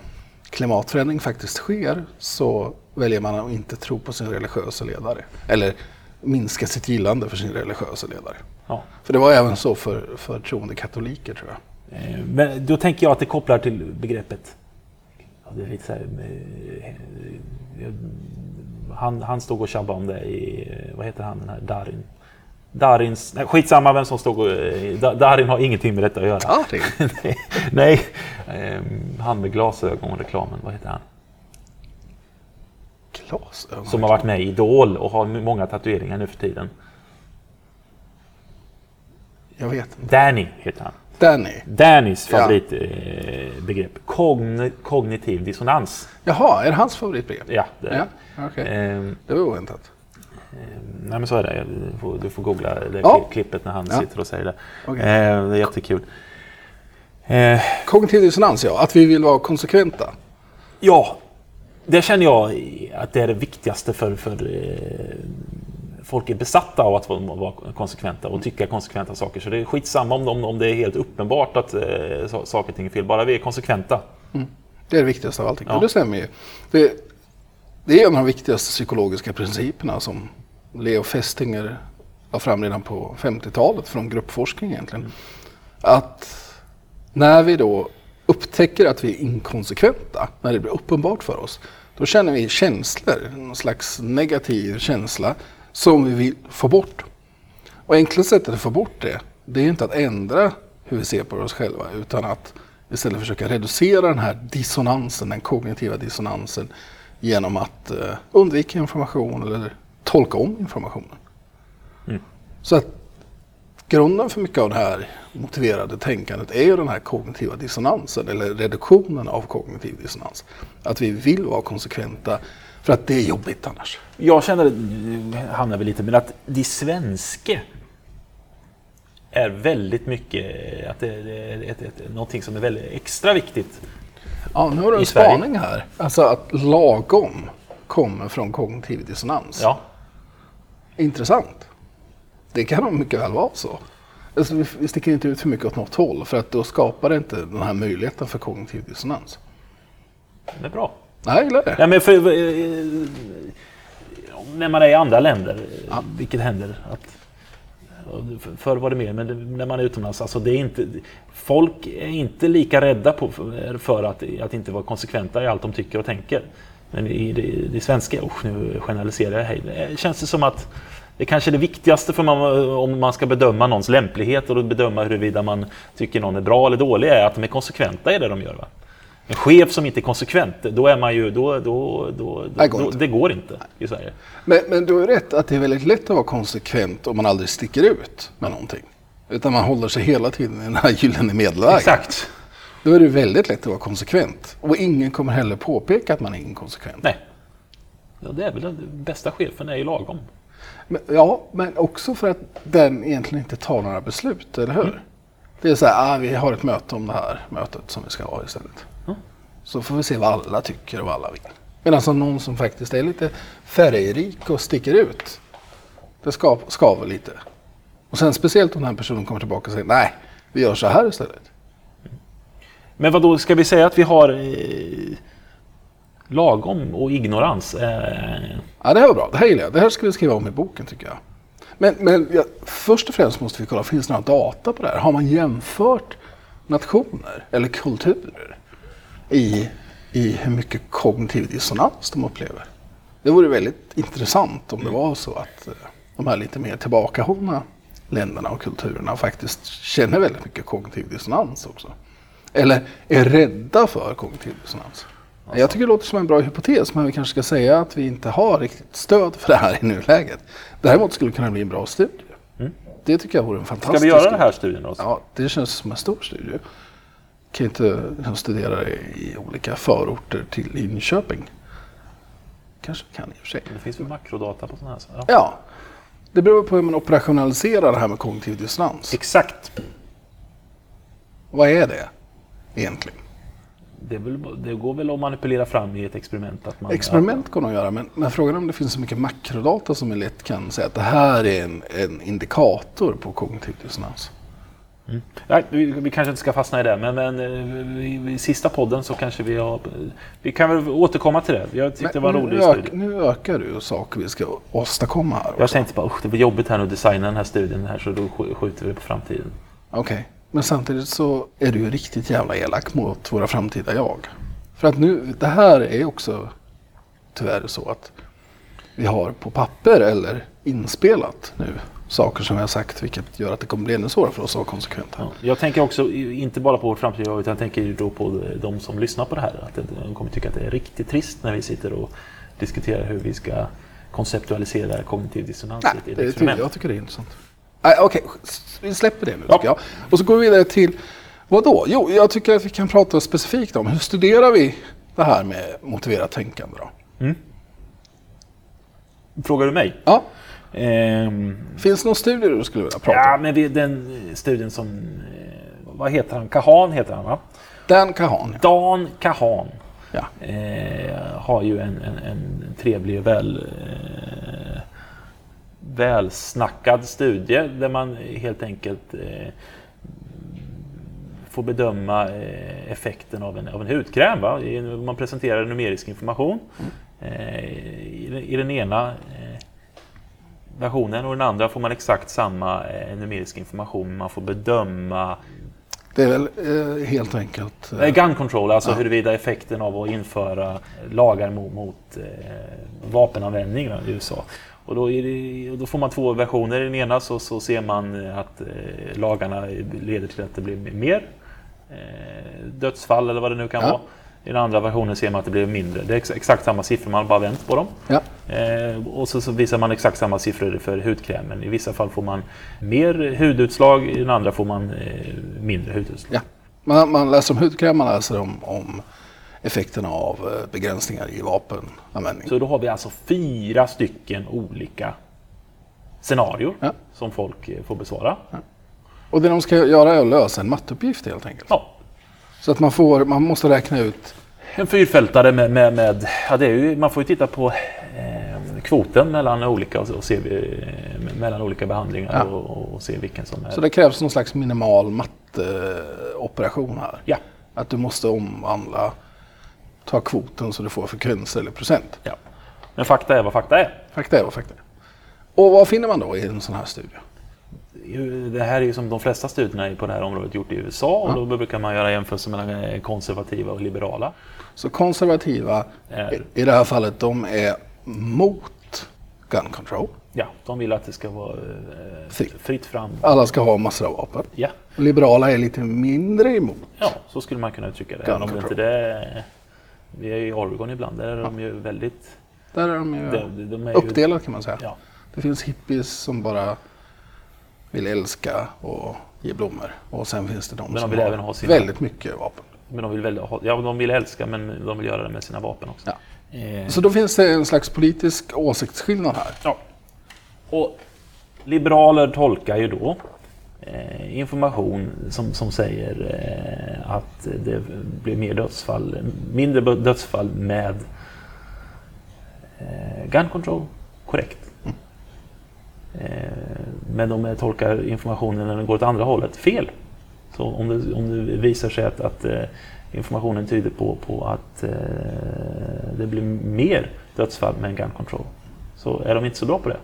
klimatförändring faktiskt sker så väljer man att inte tro på sin religiösa ledare. Eller minska sitt gillande för sin religiösa ledare. Ja. För det var även så för, för troende katoliker tror jag. Eh, Men då tänker jag att det kopplar till begreppet. Det är lite så här, eh, eh, han, han stod och tjabbade om det i, vad heter han den här Darin? Darins, nej, skitsamma vem som stod och, eh, Da- Darin har ingenting med detta att göra. Ja, det [laughs] nej, nej, eh, han med glasögon reklamen, vad heter han? glasögon. Som har varit med i Idol och har många tatueringar nu för tiden. Jag vet inte. Danny heter han. Danny. Dannys Ja. favoritbegrepp. Eh, begrepp. Kogn, kognitiv dissonans. Jaha, är det hans favoritbrev? Ja, det. Ja, okej. Ehm, Det var oväntat. Nej men så är det. Du får, du får googla det Ja. kli- klippet när han Ja. sitter och säger det. Okej. Ehm, det är jättekul. Ehm, Kognitiv dissonans, ja. Att vi vill vara konsekventa. ja, det känner jag att det är det viktigaste för, för eh, folk är besatta av att vara, konsekventa och tycka konsekventa saker. Så det är skitsamma om, om, om det är helt uppenbart att eh, sa- saker och ting är fel. Bara vi är konsekventa. Det är det viktigaste av allting. Ja. Och det stämmer ju. Det, det är en av de viktigaste psykologiska principerna som Leo Festinger la fram redan på 50-talet från gruppforskning egentligen. Att när vi då upptäcker att vi är inkonsekventa, när det blir uppenbart för oss, då känner vi känslor, någon slags negativ känsla som vi vill få bort. Och enklaste sättet att få bort det, det är inte att ändra hur vi ser på oss själva, utan att istället försöka reducera den här dissonansen, den kognitiva dissonansen, genom att eh, undvika information eller tolka om informationen. Så att grunden för mycket av det här motiverade tänkandet är ju den här kognitiva dissonansen, eller reduktionen av kognitiv dissonans. Att vi vill vara konsekventa, för att det är jobbigt annars. Jag känner, hamnar vi lite, men att de svenske är väldigt mycket, att det är ett, ett, någonting som är väldigt extra viktigt. Ja, nu har du en spaning här. Alltså att lagom kommer från kognitiv dissonans. Ja, Intressant. Det kan nog mycket väl vara så. Alltså, vi, sticker inte ut för mycket åt något håll för att då skapar det inte den här möjligheten för kognitiv dissonans. det är bra. Nej, jag gillar det. Ja, men för, eh, när man är i andra länder, eh, vilket händer, att, för- förr var det mer, men när man är utomlands, alltså det är inte, folk är inte lika rädda på, för, för att, att inte vara konsekventa i allt de tycker och tänker. Men i det, det svenska, usch, nu generaliserar jag, känns det som att det kanske är det viktigaste för man, om man ska bedöma någons lämplighet och bedöma huruvida man tycker någon är bra eller dålig, är att de är konsekventa i det de gör. Va? En chef som inte är konsekvent, då är man ju, då, då, då, Det går då inte. det går inte i Sverige. Men, men du har rätt att det är väldigt lätt att vara konsekvent om man aldrig sticker ut med någonting. Utan man håller sig hela tiden i den här gyllene medelvägen. Exakt. Då är det väldigt lätt att vara konsekvent. Och ingen kommer heller påpeka att man är inkonsekvent. Nej. Ja, det är väl den bästa chefen är ju lagom. Men, ja, men också för att den egentligen inte tar några beslut, eller hur? Det är så här, ah, vi har ett möte om det här mötet som vi ska ha istället. Mm. Så får vi se vad alla tycker och vad alla vill. Medan som någon som faktiskt är lite färgrik och sticker ut, det ska, skaver lite. Och sen speciellt om den här personen kommer tillbaka och säger, nej, vi gör så här istället. Men vad då ska vi säga att vi har eh, lagom och ignorans? Eh, Ja, det här var bra. Det här gillar jag. Det här ska vi skriva om i boken tycker jag. Men, men ja, först och främst måste vi kolla, finns det några data på det här? Har man jämfört nationer eller kulturer i, i hur mycket kognitiv dissonans de upplever? Det vore väldigt intressant om det var så att eh, de här lite mer tillbakahållna länderna och kulturerna faktiskt känner väldigt mycket kognitiv dissonans också. Eller är rädda för kognitiv dissonans. Jag tycker det låter som en bra hypotes, men vi kanske ska säga att vi inte har riktigt stöd för det här i nuläget. Däremot skulle det kunna bli en bra studie. Det tycker jag vore en ska fantastisk vi göra den här studien då? Ja, det känns som en stor studie. Kan inte liksom studera i olika förorter till Linköping. Kanske vi kan i och för sig. Det finns väl makrodata på sådana här? så- Ja. Ja, det beror på hur man operationaliserar det här med kognitiv dissonans. Exakt. Vad är det egentligen? Det, väl, det går väl att manipulera fram i ett experiment? Att man, Experiment går nog att göra, men, men frågan är om det finns så mycket makrodata som är lätt kan säga att det här är en, en indikator på kognitiv dissonans. Mm. Nej, vi, vi, kanske inte ska fastna i det, men, men eh, i, i sista podden så kanske vi har... Vi kan väl återkomma till det. Jag tyckte det var en rolig studie. Nu ökar du saker vi ska åstadkomma här. Jag tänkte bara, usch, det blir jobbigt här nu att designa den här studien här, så då sk- skjuter vi det på framtiden. Okej, men samtidigt så är du ju riktigt jävla elak mot våra framtida jag. För att nu, det här är också tyvärr så att vi har på papper eller inspelat nu saker som vi har sagt vilket gör att det kommer bli ännu svårare för oss att vara konsekventa. Ja. Jag tänker också inte bara på vårt framtida jag, utan jag tänker då på de som lyssnar på det här. Att det- de kommer tycka att det är riktigt trist när vi sitter och diskuterar hur vi ska konceptualisera kognitiv dissonans Nej, i ett det experiment. jag tycker det är intressant. Nej, Okej, vi släpper det nu Ja. jag. Och så går vi vidare till vad då? Jo, jag tycker att vi kan prata specifikt om hur studerar vi det här med motiverat tänkande då? Frågar du mig? Ja, Ehm, finns det någon studie du skulle vilja prata ja, om? men vi, den studien som... Eh, vad heter han? Kahan heter han va? Dan Kahan. ja. Dan Kahan Ja. eh, har ju en, en, en trevlig och väl, eh, välsnackad studie där man helt enkelt eh, får bedöma eh, effekten av en, av en hudkräm. Va? I- Man presenterar numerisk information. Eh, i, den- I den ena eh, versionen och den andra får man exakt samma eh, numerisk information. Man får bedöma Det är väl eh, helt enkelt... Eh, Eh, Gun control, alltså huruvida effekten av att införa lagar mot, mot eh, vapenanvändning va, i USA. Och då, det, och då får man två versioner. I den ena så, så ser man att eh, lagarna leder till att det blir mer eh, dödsfall eller vad det nu kan Ja. vara. I den andra versionen ser man att det blir mindre. Det är ex exakt samma siffror, man har bara vänt på dem. ja. Eh, och så, så visar man exakt samma siffror för hudkrämen. I vissa fall får man mer hudutslag, i den andra får man eh, mindre hudutslag. ja. Man, man läser om hudkräm, man läser om, om effekterna av eh, begränsningar i vapenanvändning. Så då har vi alltså fyra stycken olika scenarier Ja. som folk eh, får besvara. Och det de ska göra är att lösa en matteuppgift helt enkelt. Ja. Så att man, får, man måste räkna ut En fyrfältare med, med, med ja, det är ju, man får ju titta på eh, kvoten mellan olika, och, och se, eh, mellan olika behandlingar Ja. och, och se vilken som är... Så det krävs någon slags minimal matteoperation här. Ja. Att du måste omvandla, ta kvoten så du får frekvenser eller procent. ja. Men fakta är vad fakta är. Fakta är vad fakta är. Och vad finner man då i en sån här studie? Det här är ju som de flesta studierna på det här området gjort i USA och då brukar man göra jämförelser mellan eh, konservativa och liberala. Så konservativa, Eh. i- det här fallet, de är mot gun control. Ja, de vill att det ska vara eh, Fritt. fritt fram. Alla ska ha massor av vapen. Ja. Liberala är lite mindre emot. Ja, så skulle man kunna uttrycka det. Gun Även om det control. inte det vi är i Oregon ibland, där är de ju väldigt... Där är de ju De, de är ju, uppdelade kan man säga. Ja, Det finns hippies som bara vill älska och ge blommor. Och sen finns det de de som vill har även ha sina- väldigt mycket vapen. men de vill, väl ha, ja, de vill älska men de vill göra det med sina vapen också. Ja. Eh, Så då finns det en slags politisk åsiktsskillnad här. ja. Och liberaler tolkar ju då information som, som säger eh, att det blir mer dödsfall, mindre dödsfall med eh, gun control korrekt. Eh, men de tolkar informationen när den går åt andra hållet fel. Så om det, om det visar sig att, att eh, informationen tyder på, på att eh, det blir mer dödsfall med en gun control så är de inte så bra på det.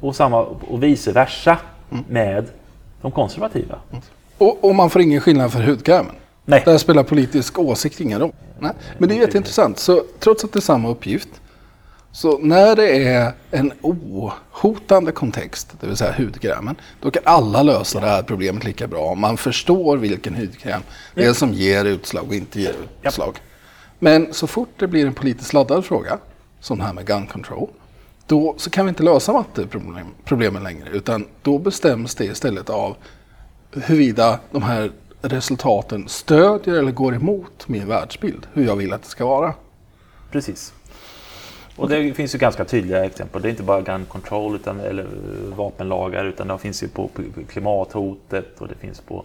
Och, samma, och vice versa med de konservativa. Och, och man får ingen skillnad för hudkrämen. Nej. Där spelar politisk åsikt ingen roll. Nej. Men det är jätteintressant. Så trots att det är samma uppgift. Så när det är en ohotande kontext, det vill säga hudkrämen, då kan alla lösa det här problemet lika bra. Man förstår vilken hudkräm det är som ger utslag och inte ger utslag. Men så fort det blir en politiskt laddad fråga, som det här med gun control, då så kan vi inte lösa matteproblemen längre. Utan då bestäms det istället av huruvida de här resultaten stödjer eller går emot min världsbild. Hur jag vill att det ska vara. Precis. Och det finns ju ganska tydliga exempel. Det är inte bara gun control utan, eller vapenlagar utan det finns ju på klimathotet och det finns på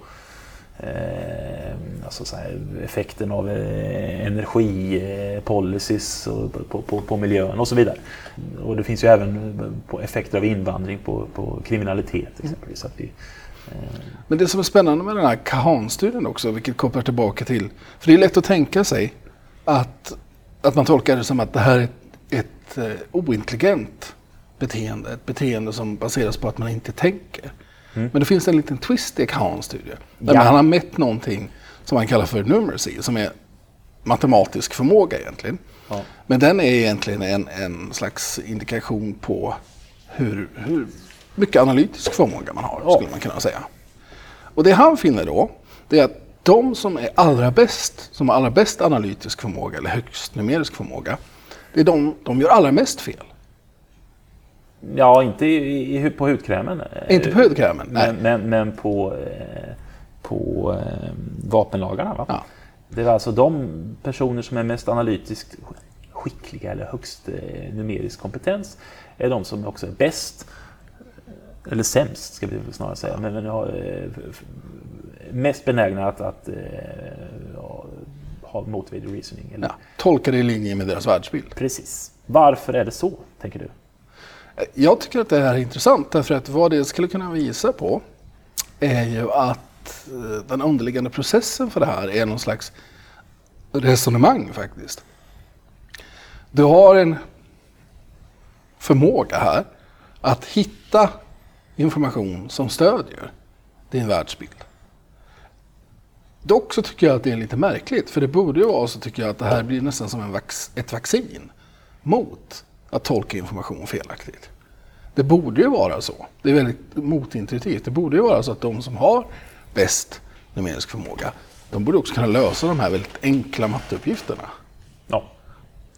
Ehm, alltså så här, effekten av eh, energipolicies på, på, på miljön och så vidare. Och det finns ju även eh, på effekter av invandring på, på kriminalitet exempelvis. Att vi, ehm, Men det som är spännande med den här Kahan-studien också, vilket kopplar tillbaka till, för det är lätt att tänka sig att, att man tolkar det som att det här är ett, ett eh, ointelligent beteende, ett beteende som baseras på att man inte tänker. Men det finns en liten twist i Kahans studie. Där Ja. han har mätt någonting som han kallar för numeracy, som är matematisk förmåga egentligen. Ja. Men den är egentligen en, en slags indikation på hur, hur mycket analytisk förmåga man har, Ja. skulle man kunna säga. Och det han finner då, det är att de som är allra bäst, som har allra bäst analytisk förmåga eller högst numerisk förmåga, det är de, de gör allra mest fel. Ja, inte i, i, på hudkrämen. Inte på hudkrämen. Men, men, men på, eh, på eh, vapenlagarna. Va? Ja. Det är alltså de personer som är mest analytiskt skickliga eller högst eh, numerisk kompetens är de som också är bäst, eller sämst ska vi snarare säga, men, men mest benägna att, att ja, ha motivated reasoning. Eller, Ja, tolkar i linje med deras världsbild. Precis. Varför är det så, tänker du? Jag tycker att det här är intressant därför att vad det skulle kunna visa på är ju att eh, den underliggande processen för det här är någon slags resonemang faktiskt. Du har en förmåga här att hitta information som stödjer din världsbild. Dock så tycker jag att det är lite märkligt, för det borde ju vara så tycker jag att det här blir nästan som en vax, ett vaccin mot att tolka information felaktigt. Det borde ju vara så. Det är väldigt motintuitivt. Det borde ju vara så att de som har bäst numerisk förmåga, de borde också kunna lösa de här väldigt enkla matteuppgifterna. Ja.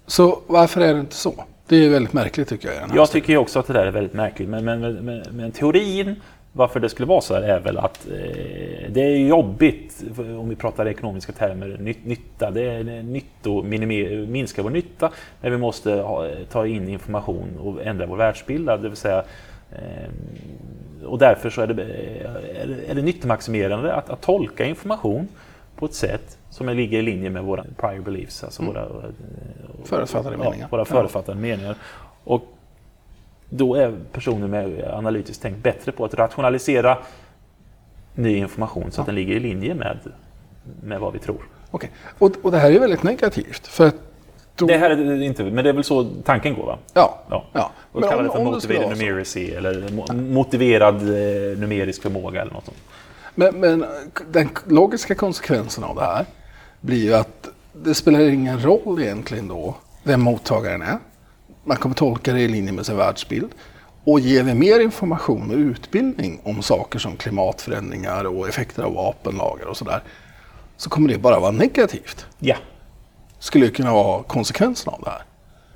Så varför är det inte så? Det är väldigt märkligt tycker jag. Jag tycker ju också att det där är väldigt märkligt. Men, men, men, men teorin varför det skulle vara så här är väl att eh, det är jobbigt, om vi pratar ekonomiska termer, ny, nytta. Det är nytto, minime- minska vår nytta när vi måste ha, ta in information och ändra vår världsbild. Det vill säga, eh, och därför så är det, är det, är det nyttomaximerande att, att tolka information på ett sätt som ligger i linje med våra prior beliefs, alltså våra, eh, Förutfattade ja, meningar. våra förutfattade meningar. Och då är personer med analytiskt tänk bättre på att rationalisera ny information så att den ligger i linje med, med vad vi tror. Okej. Och, och det här är väldigt negativt. För att då, Det här är det inte, men det är väl så tanken går va? ja, Ja. ja. Och kallar det för det motivated numeracy eller mo- motiverad eh, numerisk förmåga eller något sånt. Men, men den logiska konsekvensen av det här blir ju att det spelar ingen roll egentligen då vem mottagaren är. Man kommer tolka det i linje med sin världsbild. Och ger vi mer information och utbildning om saker som klimatförändringar och effekter av vapenlagar och sådär så kommer det bara vara negativt. Ja. Skulle ju kunna vara konsekvensen av det här.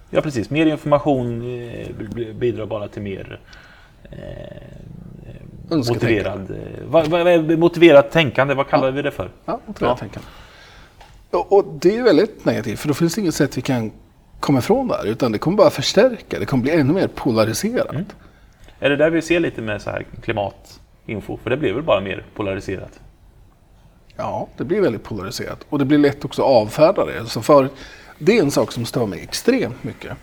ja, precis. Mer information eh, bidrar bara till mer eh, motiverad, eh, vad, vad är motiverat tänkande, vad kallar vi det för? Ja, motiverat Ja. tänkande. Och, och det är väldigt negativt för då finns det inget sätt vi kan komma ifrån det här utan det kommer bara förstärka, det kommer bli ännu mer polariserat. Mm. Är det där vi ser lite med så här klimatinfo? För det blir väl bara mer polariserat? Ja, det blir väldigt polariserat. Och det blir lätt också att avfärda det. Så för, det är en sak som stör mig extremt mycket.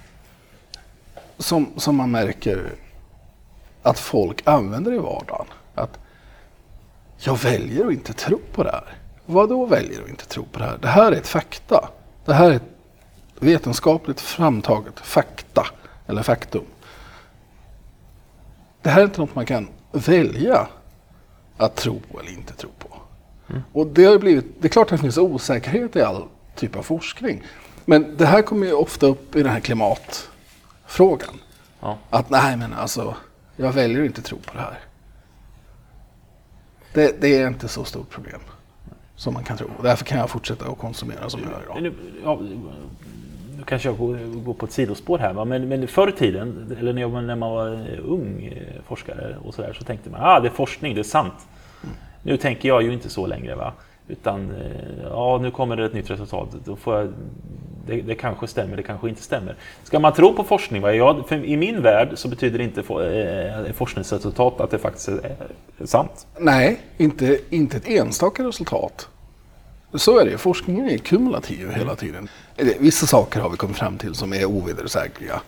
Som, som man märker att folk använder i vardagen. Att jag väljer att inte tro på det här. Vad då väljer att inte tro på det här? Det här är ett fakta. Det här är ett vetenskapligt framtaget fakta. Eller faktum. Det här är inte något man kan välja att tro eller inte tro på. Och det, har blivit, det är klart att det finns osäkerhet i all typ av forskning. Men det här kommer ju ofta upp i den här klimatfrågan. Ja. Att nej men alltså, jag väljer att inte tro på det här. Det, det är inte så stort problem som man kan tro. Därför kan jag fortsätta att konsumera som jag gör idag. Nu, kanske jag går, går på ett sidospår här, va? Men, men förr i tiden, eller när, jag, när man var ung eh, forskare och så där, så tänkte man ah, det är forskning, det är sant. Nu tänker jag ju inte så längre. Va? Utan eh, ja, nu kommer det ett nytt resultat. Då får jag, det, det kanske stämmer, det kanske inte stämmer. Ska man tro på forskning? Va? Ja, för I min värld så betyder det inte for, eh, forskningsresultat att det faktiskt är, är sant. Nej, inte, inte ett enstaka resultat. Så är det. Forskningen är kumulativ hela tiden. Vissa saker har vi kommit fram till som är ovedersägliga.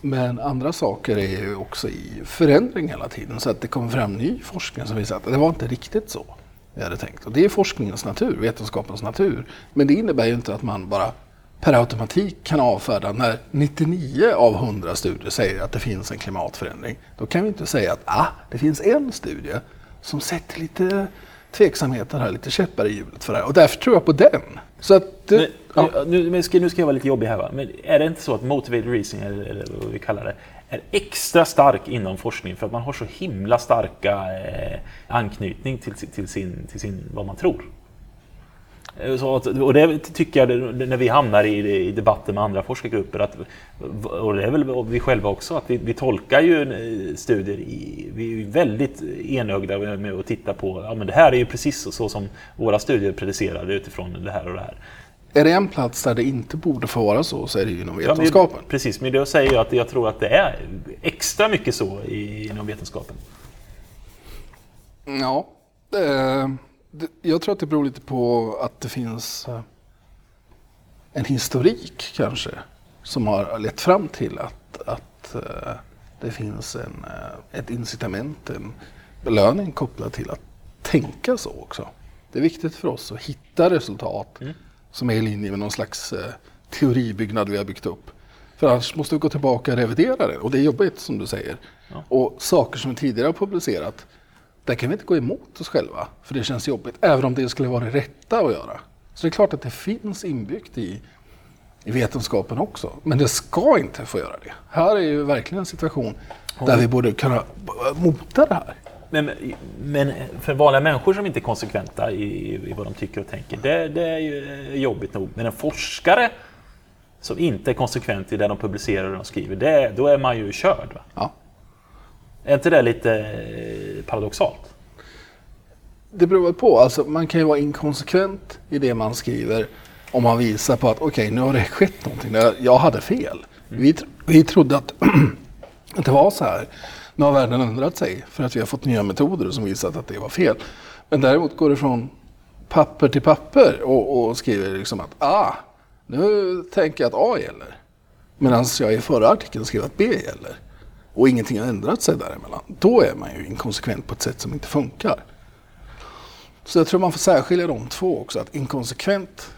Men andra saker är ju också i förändring hela tiden. Så att det kommer fram ny forskning som visar att det var inte riktigt så vi hade tänkt. Och det är forskningens natur, vetenskapens natur. Men det innebär ju inte att man bara per automatik kan avfärda när 99 av 100 studier säger att det finns en klimatförändring. Då kan vi inte säga att ah, det finns en studie som sätter lite tveksamheter här, lite käppar i hjulet för det här. Och därför tror jag på den. Så att, Men, ja. nu, nu, ska, nu ska jag vara lite jobbig här va? Men är det inte så att motivated reasoning, eller, eller vad vi kallar det, är extra stark inom forskning för att man har så himla starka eh, anknytning till, till, sin, till sin, vad man tror? Eh, Så att, och det tycker jag när vi hamnar i, i debatter med andra forskargrupper, att, och det är väl vi själva också, att vi, vi tolkar ju eh, studier, i, vi är väldigt enögda med att titta på, ja men det här är ju precis så, så som våra studier predicerade utifrån det här och det här. Är det en plats där det inte borde få vara så, så är det ju inom Ja, men- vetenskapen. precis, men det säger jag att jag tror att det är extra mycket så i, inom vetenskapen. Ja, det, jag tror att det beror lite på att det finns en historik kanske som har lett fram till att, att eh, det finns en, eh, ett incitament, en belöning kopplad till att tänka så också. Det är viktigt för oss att hitta resultat som är i linje med någon slags eh, teoribyggnad vi har byggt upp. För annars måste vi gå tillbaka och revidera det och det är jobbigt som du säger. Och saker som vi tidigare har publicerat där kan vi inte gå emot oss själva, för det känns jobbigt, även om det skulle vara det rätta att göra. Så det är klart att det finns inbyggt i, i vetenskapen också, men det ska inte få göra det. Här är ju verkligen en situation där vi borde kunna mota det här. Men, men för vanliga människor som inte är konsekventa i, i vad de tycker och tänker, det, det är ju jobbigt nog. Men en forskare som inte är konsekvent i det de publicerar och de skriver, det, då är man ju körd. Va? Ja. Är inte det lite eh, paradoxalt? Det beror väl på, alltså, man kan ju vara inkonsekvent i det man skriver om man visar på att okej, nu har det skett någonting, jag hade fel. Vi, tr- vi trodde att, [clears throat] att det var så här. Nu har världen ändrat sig för att vi har fått nya metoder som visat att det var fel. Men däremot går det från papper till papper och, och skriver liksom att ah, nu tänker jag att A gäller. Medan jag i förra artikeln skrev att B gäller. Och ingenting har ändrat sig däremellan. Då är man ju inkonsekvent på ett sätt som inte funkar. Så jag tror man får särskilja de två också. Att inkonsekvent,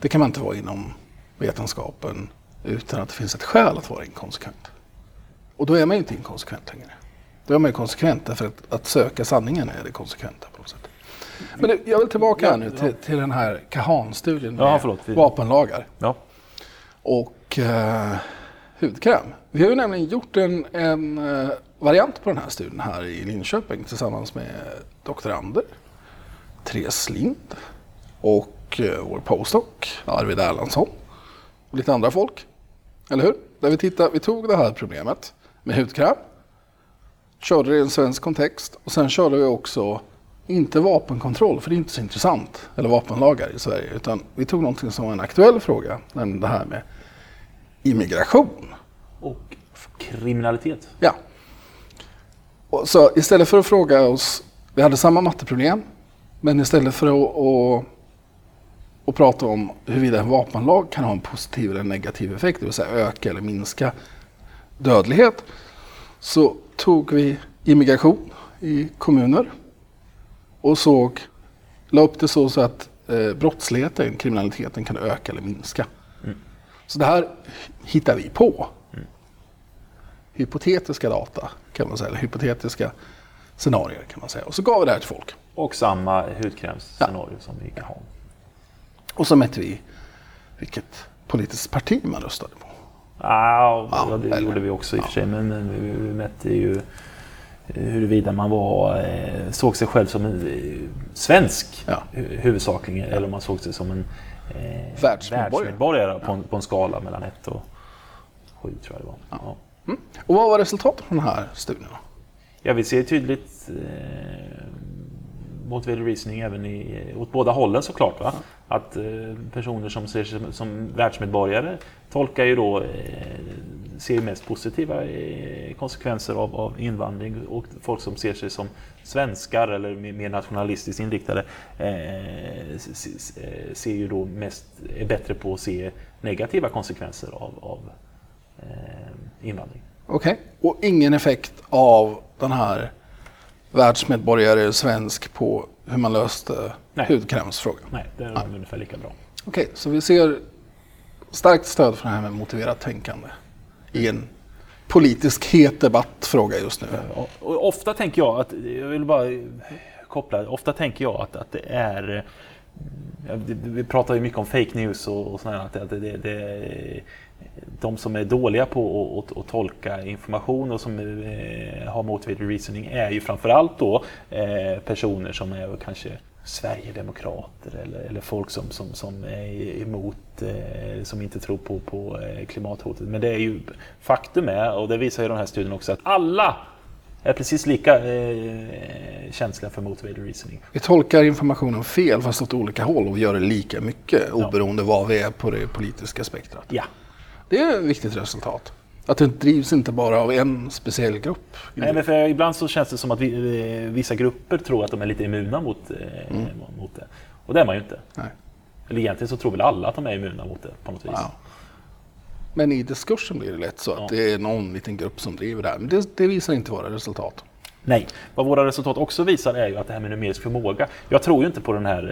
det kan man inte vara inom vetenskapen utan att det finns ett skäl att vara inkonsekvent. Och då är man ju inte inkonsekvent längre. Då är man ju konsekvent därför att, att söka sanningen är det konsekventa på något sätt. Men det, jag vill tillbaka här nu till, till den här Kahan-studien med Ja, förlåt. Vapenlagar Ja. och eh, hudkräm. Vi har ju nämligen gjort en, en eh, variant på den här studien här i Linköping tillsammans med doktorander, Therese Lind och eh, vår postdoc Arvid Erlandsson och lite andra folk. Eller hur? Där vi, tittade, vi tog det här problemet med hudkräm, körde det i en svensk kontext och sen körde vi också inte vapenkontroll, för det är inte så intressant, eller vapenlagar i Sverige, utan vi tog någonting som var en aktuell fråga, nämligen det här med immigration. Och kriminalitet. Ja. Och så istället för att fråga oss, vi hade samma matteproblem, men istället för att, att, att prata om huruvida en vapenlag kan ha en positiv eller negativ effekt, det vill säga öka eller minska dödlighet, så tog vi immigration i kommuner och såg, la upp det så, så att eh, brottsligheten, kriminaliteten kan öka eller minska. Så det här hittar vi på hypotetiska data kan man säga, eller hypotetiska scenarier kan man säga. Och så gav vi det här till folk. Och samma hudkrämsscenario som i Kahan. Och så mätte vi vilket politiskt parti man röstade på. Ja, Ja, det eller- gjorde vi också i och för sig. Men, men vi vi mätte ju eh, huruvida man var, eh, såg sig själv som en eh, svensk Ja. hu- huvudsakligen. Eller om man såg sig som en eh, Världsmedborgare. världsmedborgare på, en, på en skala mellan 1 och 7 tror jag det var. Ja. Och vad var resultatet från den här studien? Ja, vi ser tydligt eh, motivated reasoning även i, åt båda hållen såklart. Va? Att eh, personer som ser sig som, som världsmedborgare tolkar ju då, eh, ser mest positiva eh, konsekvenser av, av invandring och folk som ser sig som svenskar eller mer, nationalistiskt inriktade eh, eh, ser ju då mest, är bättre på att se negativa konsekvenser av, av invandring. Okej. Och ingen effekt av den här världsmedborgare, svensk, på hur man löste Nej. hudkrämsfrågan? Nej, det är de ungefär lika bra. Okej, så vi ser starkt stöd för det här med motiverat tänkande i en politisk het debattfråga just nu. Och, ofta tänker jag att, jag vill bara koppla, ofta tänker jag att, att det är vi pratar ju mycket om fake news och, och sådär, att det, det, det, de som är dåliga på att, tolka information och som eh, har motivated reasoning är ju framförallt då eh, personer som är kanske Sverigedemokrater eller, eller folk som, som, som är emot, eh, som inte tror på, på klimathotet. Men det är ju faktum är, och det visar ju de här studierna också, att alla är precis lika eh, känsliga för motivated reasoning. Vi tolkar informationen fel fast åt olika håll och gör det lika mycket oberoende var vi är på det politiska spektrat. Ja. Det är ett viktigt resultat. Att det drivs inte bara av en speciell grupp. Nej, men för ibland så känns det som att vi, vissa grupper tror att de är lite immuna mot, eh, mot det. Och det är man ju inte. Nej. Eller egentligen så tror väl alla att de är immuna mot det på något vis. Ja. Men i diskursen blir det lätt så att Ja. det är någon liten grupp som driver det här. Men det, det visar inte våra resultat. Nej, vad våra resultat också visar är ju att det här med numerisk förmåga. Jag tror ju inte på den här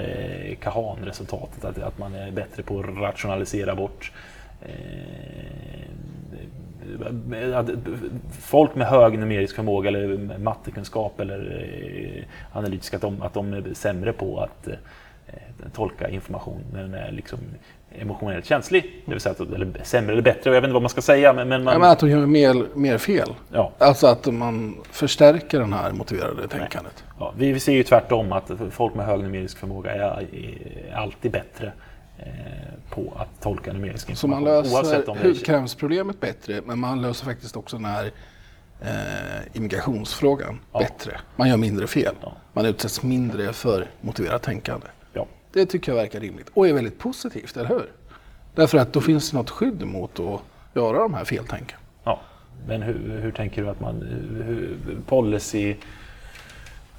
eh, Kahan-resultatet, att, att man är bättre på att rationalisera bort folk med hög numerisk förmåga eller mattekunskap eller eh, analytiska, att de, att de är sämre på att eh, tolka information när den är liksom emotionellt känslig. Det vill säga, att, eller sämre eller bättre, jag vet inte vad man ska säga. Men, men man, Ja, men att de gör mer, mer fel. ja. Alltså att man förstärker det här motiverade tänkandet. Ja, vi vi ser ju tvärtom att folk med hög numerisk förmåga är, är alltid bättre eh, på att tolka numerisk Så man information. löser hudkrämsproblemet bättre, men man löser faktiskt också den här eh, immigrationsfrågan Ja. bättre. Man gör mindre fel. Ja. Man utsätts mindre för motiverat tänkande. Ja. Det tycker jag verkar rimligt och är väldigt positivt, eller hur? Därför att då finns det något skydd mot att göra de här feltänken. Ja. Men hur, hur tänker du att man... Hur, policy...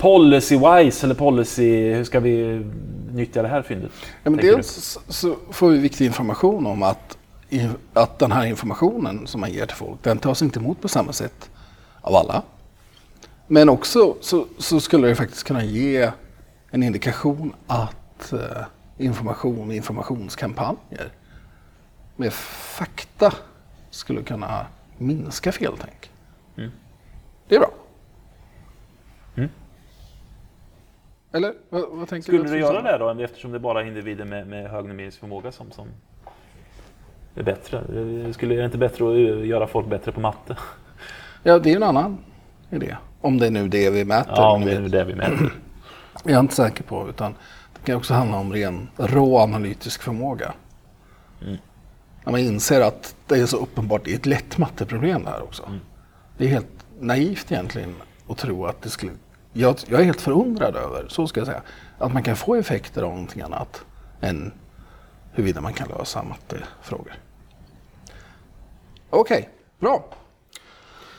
Policy-wise eller policy... Hur ska vi nyttja det här fyndet? Ja, men dels så får vi viktig information om att, att den här informationen som man ger till folk, den tas inte emot på samma sätt av alla. Men också så, så skulle det faktiskt kunna ge en indikation att eh, information och informationskampanjer med fakta skulle kunna minska feltänk. Mm. Det är bra. Eller vad, vad tänker Skulle du? du göra det då, eftersom det bara är individer med, med hög numerisk förmåga som, som är bättre? Skulle är det inte bättre att eh, göra folk bättre på matte? Ja, det är en annan idé. Om det är nu det vi mäter. Ja, om det är vi- det vi mäter. Jag är inte säker på. Utan det kan också handla om ren rå analytisk förmåga. Mm. När man inser att det är så uppenbart, det är ett lätt matteproblem det här också. Mm. Det är helt naivt egentligen att tro att det skulle... Jag, jag är helt förundrad över, så ska jag säga, att man kan få effekter av någonting annat än huruvida man kan lösa mattefrågor. Okej, bra.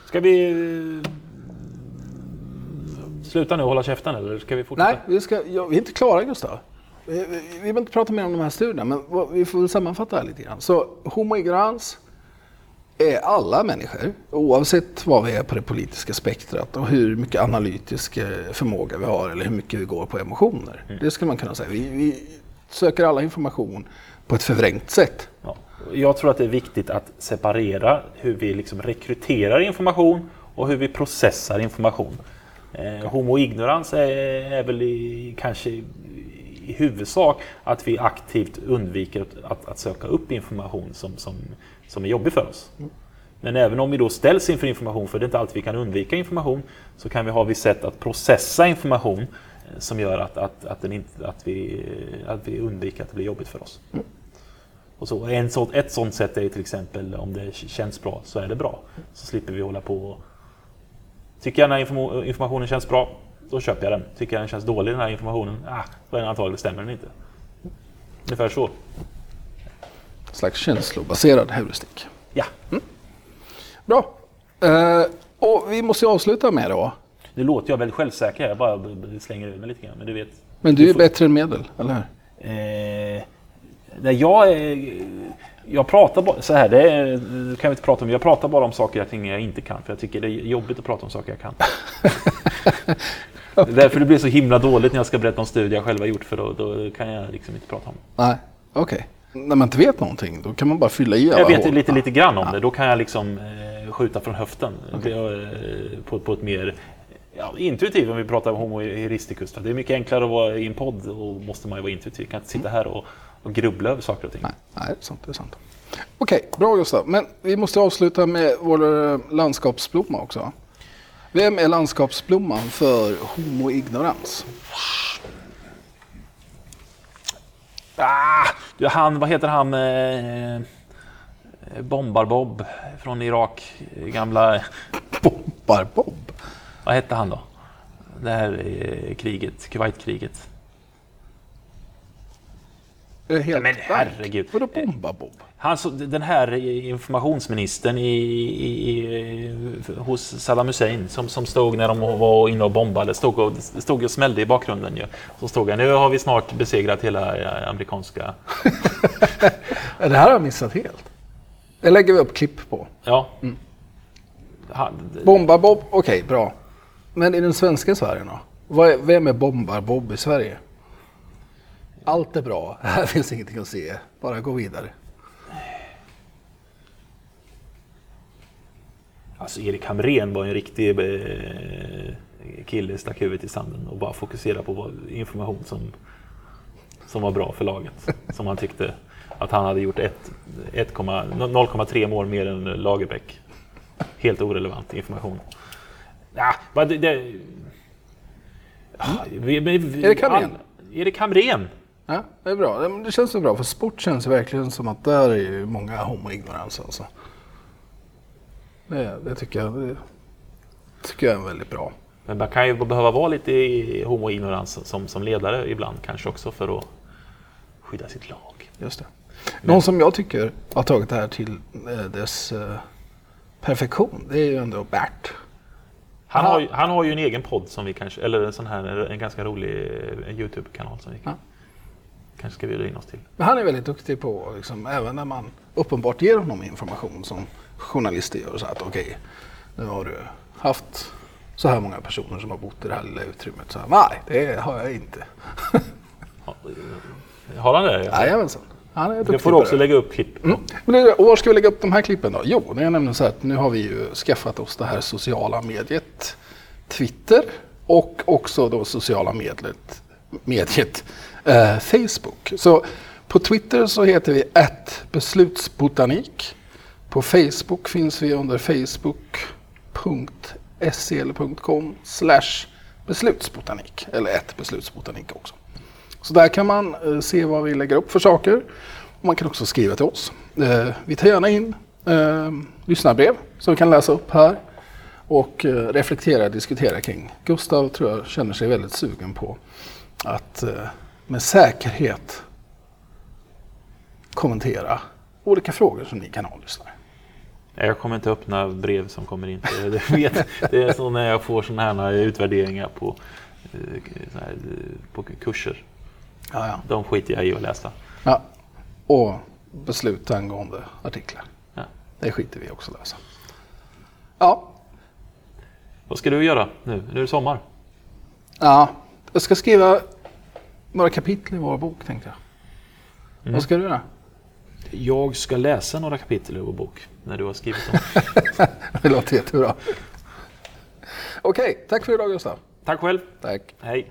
Ska vi eh, sluta nu och hålla käften eller ska vi fortsätta? Nej, vi, ska, ja, vi är inte klara Gustav. Vi, vi, vi behöver inte prata mer om de här studierna, men vi får väl sammanfatta här lite grann. Så homo ignorans är alla människor, oavsett var vi är på det politiska spektrat och hur mycket analytisk eh, förmåga vi har eller hur mycket vi går på emotioner. Det skulle man kunna säga. Vi, vi söker alla information på ett förvrängt sätt. Ja. Jag tror att det är viktigt att separera hur vi liksom rekryterar information och hur vi processar information. Eh, homo ignorans är, är väl i, kanske i, huvudsak att vi aktivt undviker att, att, att söka upp information som, som, som är jobbig för oss. Men även om vi då ställs inför information, för det är inte alltid vi kan undvika information, så kan vi ha vissa sätt att processa information eh, som gör att, att, att, den inte, att, vi, att vi undviker att det blir jobbigt för oss. Och så, en sån, ett sånt sätt är till exempel om det känns bra så är det bra. Så slipper vi hålla på och... Tycker jag informo- informationen känns bra, då köper jag den. Tycker jag den känns dålig den här informationen, ah, då är den antagligen stämmer den inte. Ungefär så. En slags känslobaserad heuristik. Ja, Bra. Eh, och vi måste avsluta med då. nu låter jag väldigt självsäker, jag bara slänger mig lite grann. Men du vet, Men du är får- bättre än medel, eller hur? Eh, jag är, Jag pratar bara, så här, det är, kan vi inte prata om. Jag pratar bara om saker jag, jag inte kan. För jag tycker det är jobbigt att prata om saker jag kan. [laughs] Det är därför det blir så himla dåligt när jag ska berätta om studier jag själv har gjort. För då, då kan jag liksom inte prata om det. Nej, okej. När man inte vet någonting, då kan man bara fylla i alla Jag vet hål. lite, lite grann om det. Då kan jag liksom eh, skjuta från höften. Det är, eh, på, på ett mer ja, intuitivt om vi pratar om homo eristicus. Det är mycket enklare att vara i en podd och måste man ju vara intuitiv. Jag kan inte sitta här och, och grubbla över saker och ting. Nej, nej, det är sant. Det är sant. Okej, bra Gustav. Men vi måste avsluta med vår eh, landskapsblomma också. Vem är landskapsblomman för homo ignorans? Ah, du, han, vad heter han? Eh, Bombar-Bob från Irak. Gamla... Bombar-Bob? Vad hette han då? Det här eh, kriget, Kuwaitkriget. Det helt Men herregud. Vadå Bombar-Bob? Han, den här informationsministern i, i, i, hos Saddam Hussein som, som stod när de var inne och bombade, stod och, stod och smällde i bakgrunden. Ju. Så stod han, nu har vi snart besegrat hela amerikanska... [laughs] Det här har jag missat helt. Det lägger vi upp klipp på. Ja. Han, Bombar-Bob, okej, bra. Men i den svenska Sverige då? Vad är, vem är Bombar-Bob i Sverige? Allt är bra, [laughs] här finns ingenting att se. Bara gå vidare. Alltså Erik Hamrén var en riktig eh, kille, stack huvudet i sanden och bara fokuserade på information som, som var bra för laget. [laughs] Som han tyckte att han hade gjort ett- 1, 0,3 mål mer än Lagerbäck. Helt orelevant information. Ja, vad det, det, vi, vi, vi, Erik Hamrén. Erik Hamrén. Ja, det är bra. Men Det känns så bra, för sport känns verkligen som att där är ju många homoignorans alltså. Det, det tycker jag det tycker jag är väldigt bra. Men man kan ju behöva vara lite i homoignorans som, som ledare ibland kanske också för att skydda sitt lag. Just det. Någon som jag tycker har tagit det här till eh, dess eh, perfektion, det är ju ändå Bert. Han har, ju, han har ju en egen podd som vi kanske, eller en sån här, en ganska rolig eh, Youtube-kanal som vi Ja. kanske ska bjuda in oss till. Men han är väldigt duktig på, liksom, även när man uppenbart ger honom information som journalister gör, så att okej, nu har du haft så här många personer som har bott i det här lilla utrymmet. Så här, Nej, det har jag inte. Har han det? Jajamensan. Han är Det får du också lägga upp klipp. Mm. Men det, och var ska vi lägga upp de här klippen då? Jo, det är nämligen så att nu har vi ju skaffat oss det här sociala mediet Twitter och också då sociala mediet, mediet eh, Facebook. Så på Twitter så heter vi beslutsbotanik. På Facebook finns vi under facebook.se eller .com slash beslutsbotanik. Eller ett beslutsbotanik också. Så där kan man eh, se vad vi lägger upp för saker. Och man kan också skriva till oss. Eh, vi tar gärna in eh, lyssnarbrev som vi kan läsa upp här och eh, reflektera och diskutera kring. Gustav tror jag känner sig väldigt sugen på att med säkerhet kommentera olika frågor som ni kan ha lyssnare. Jag kommer inte öppna brev som kommer in. Det, vet, det är så när jag får sådana här utvärderingar på, eh, här, på kurser. Ja, ja. De skiter jag i att läsa. ja. Och beslut angående artiklar. Ja. Det skiter vi också läsa. Ja, Vad ska du göra nu? Nu är det sommar. Ja, jag ska skriva några kapitel i vår bok tänkte jag. Vad ska du göra? Jag ska läsa några kapitel i vår bok när du har skrivit dem. [laughs] Det låter jättebra. Okej, tack för idag Gustav. Tack själv. Tack. Hej.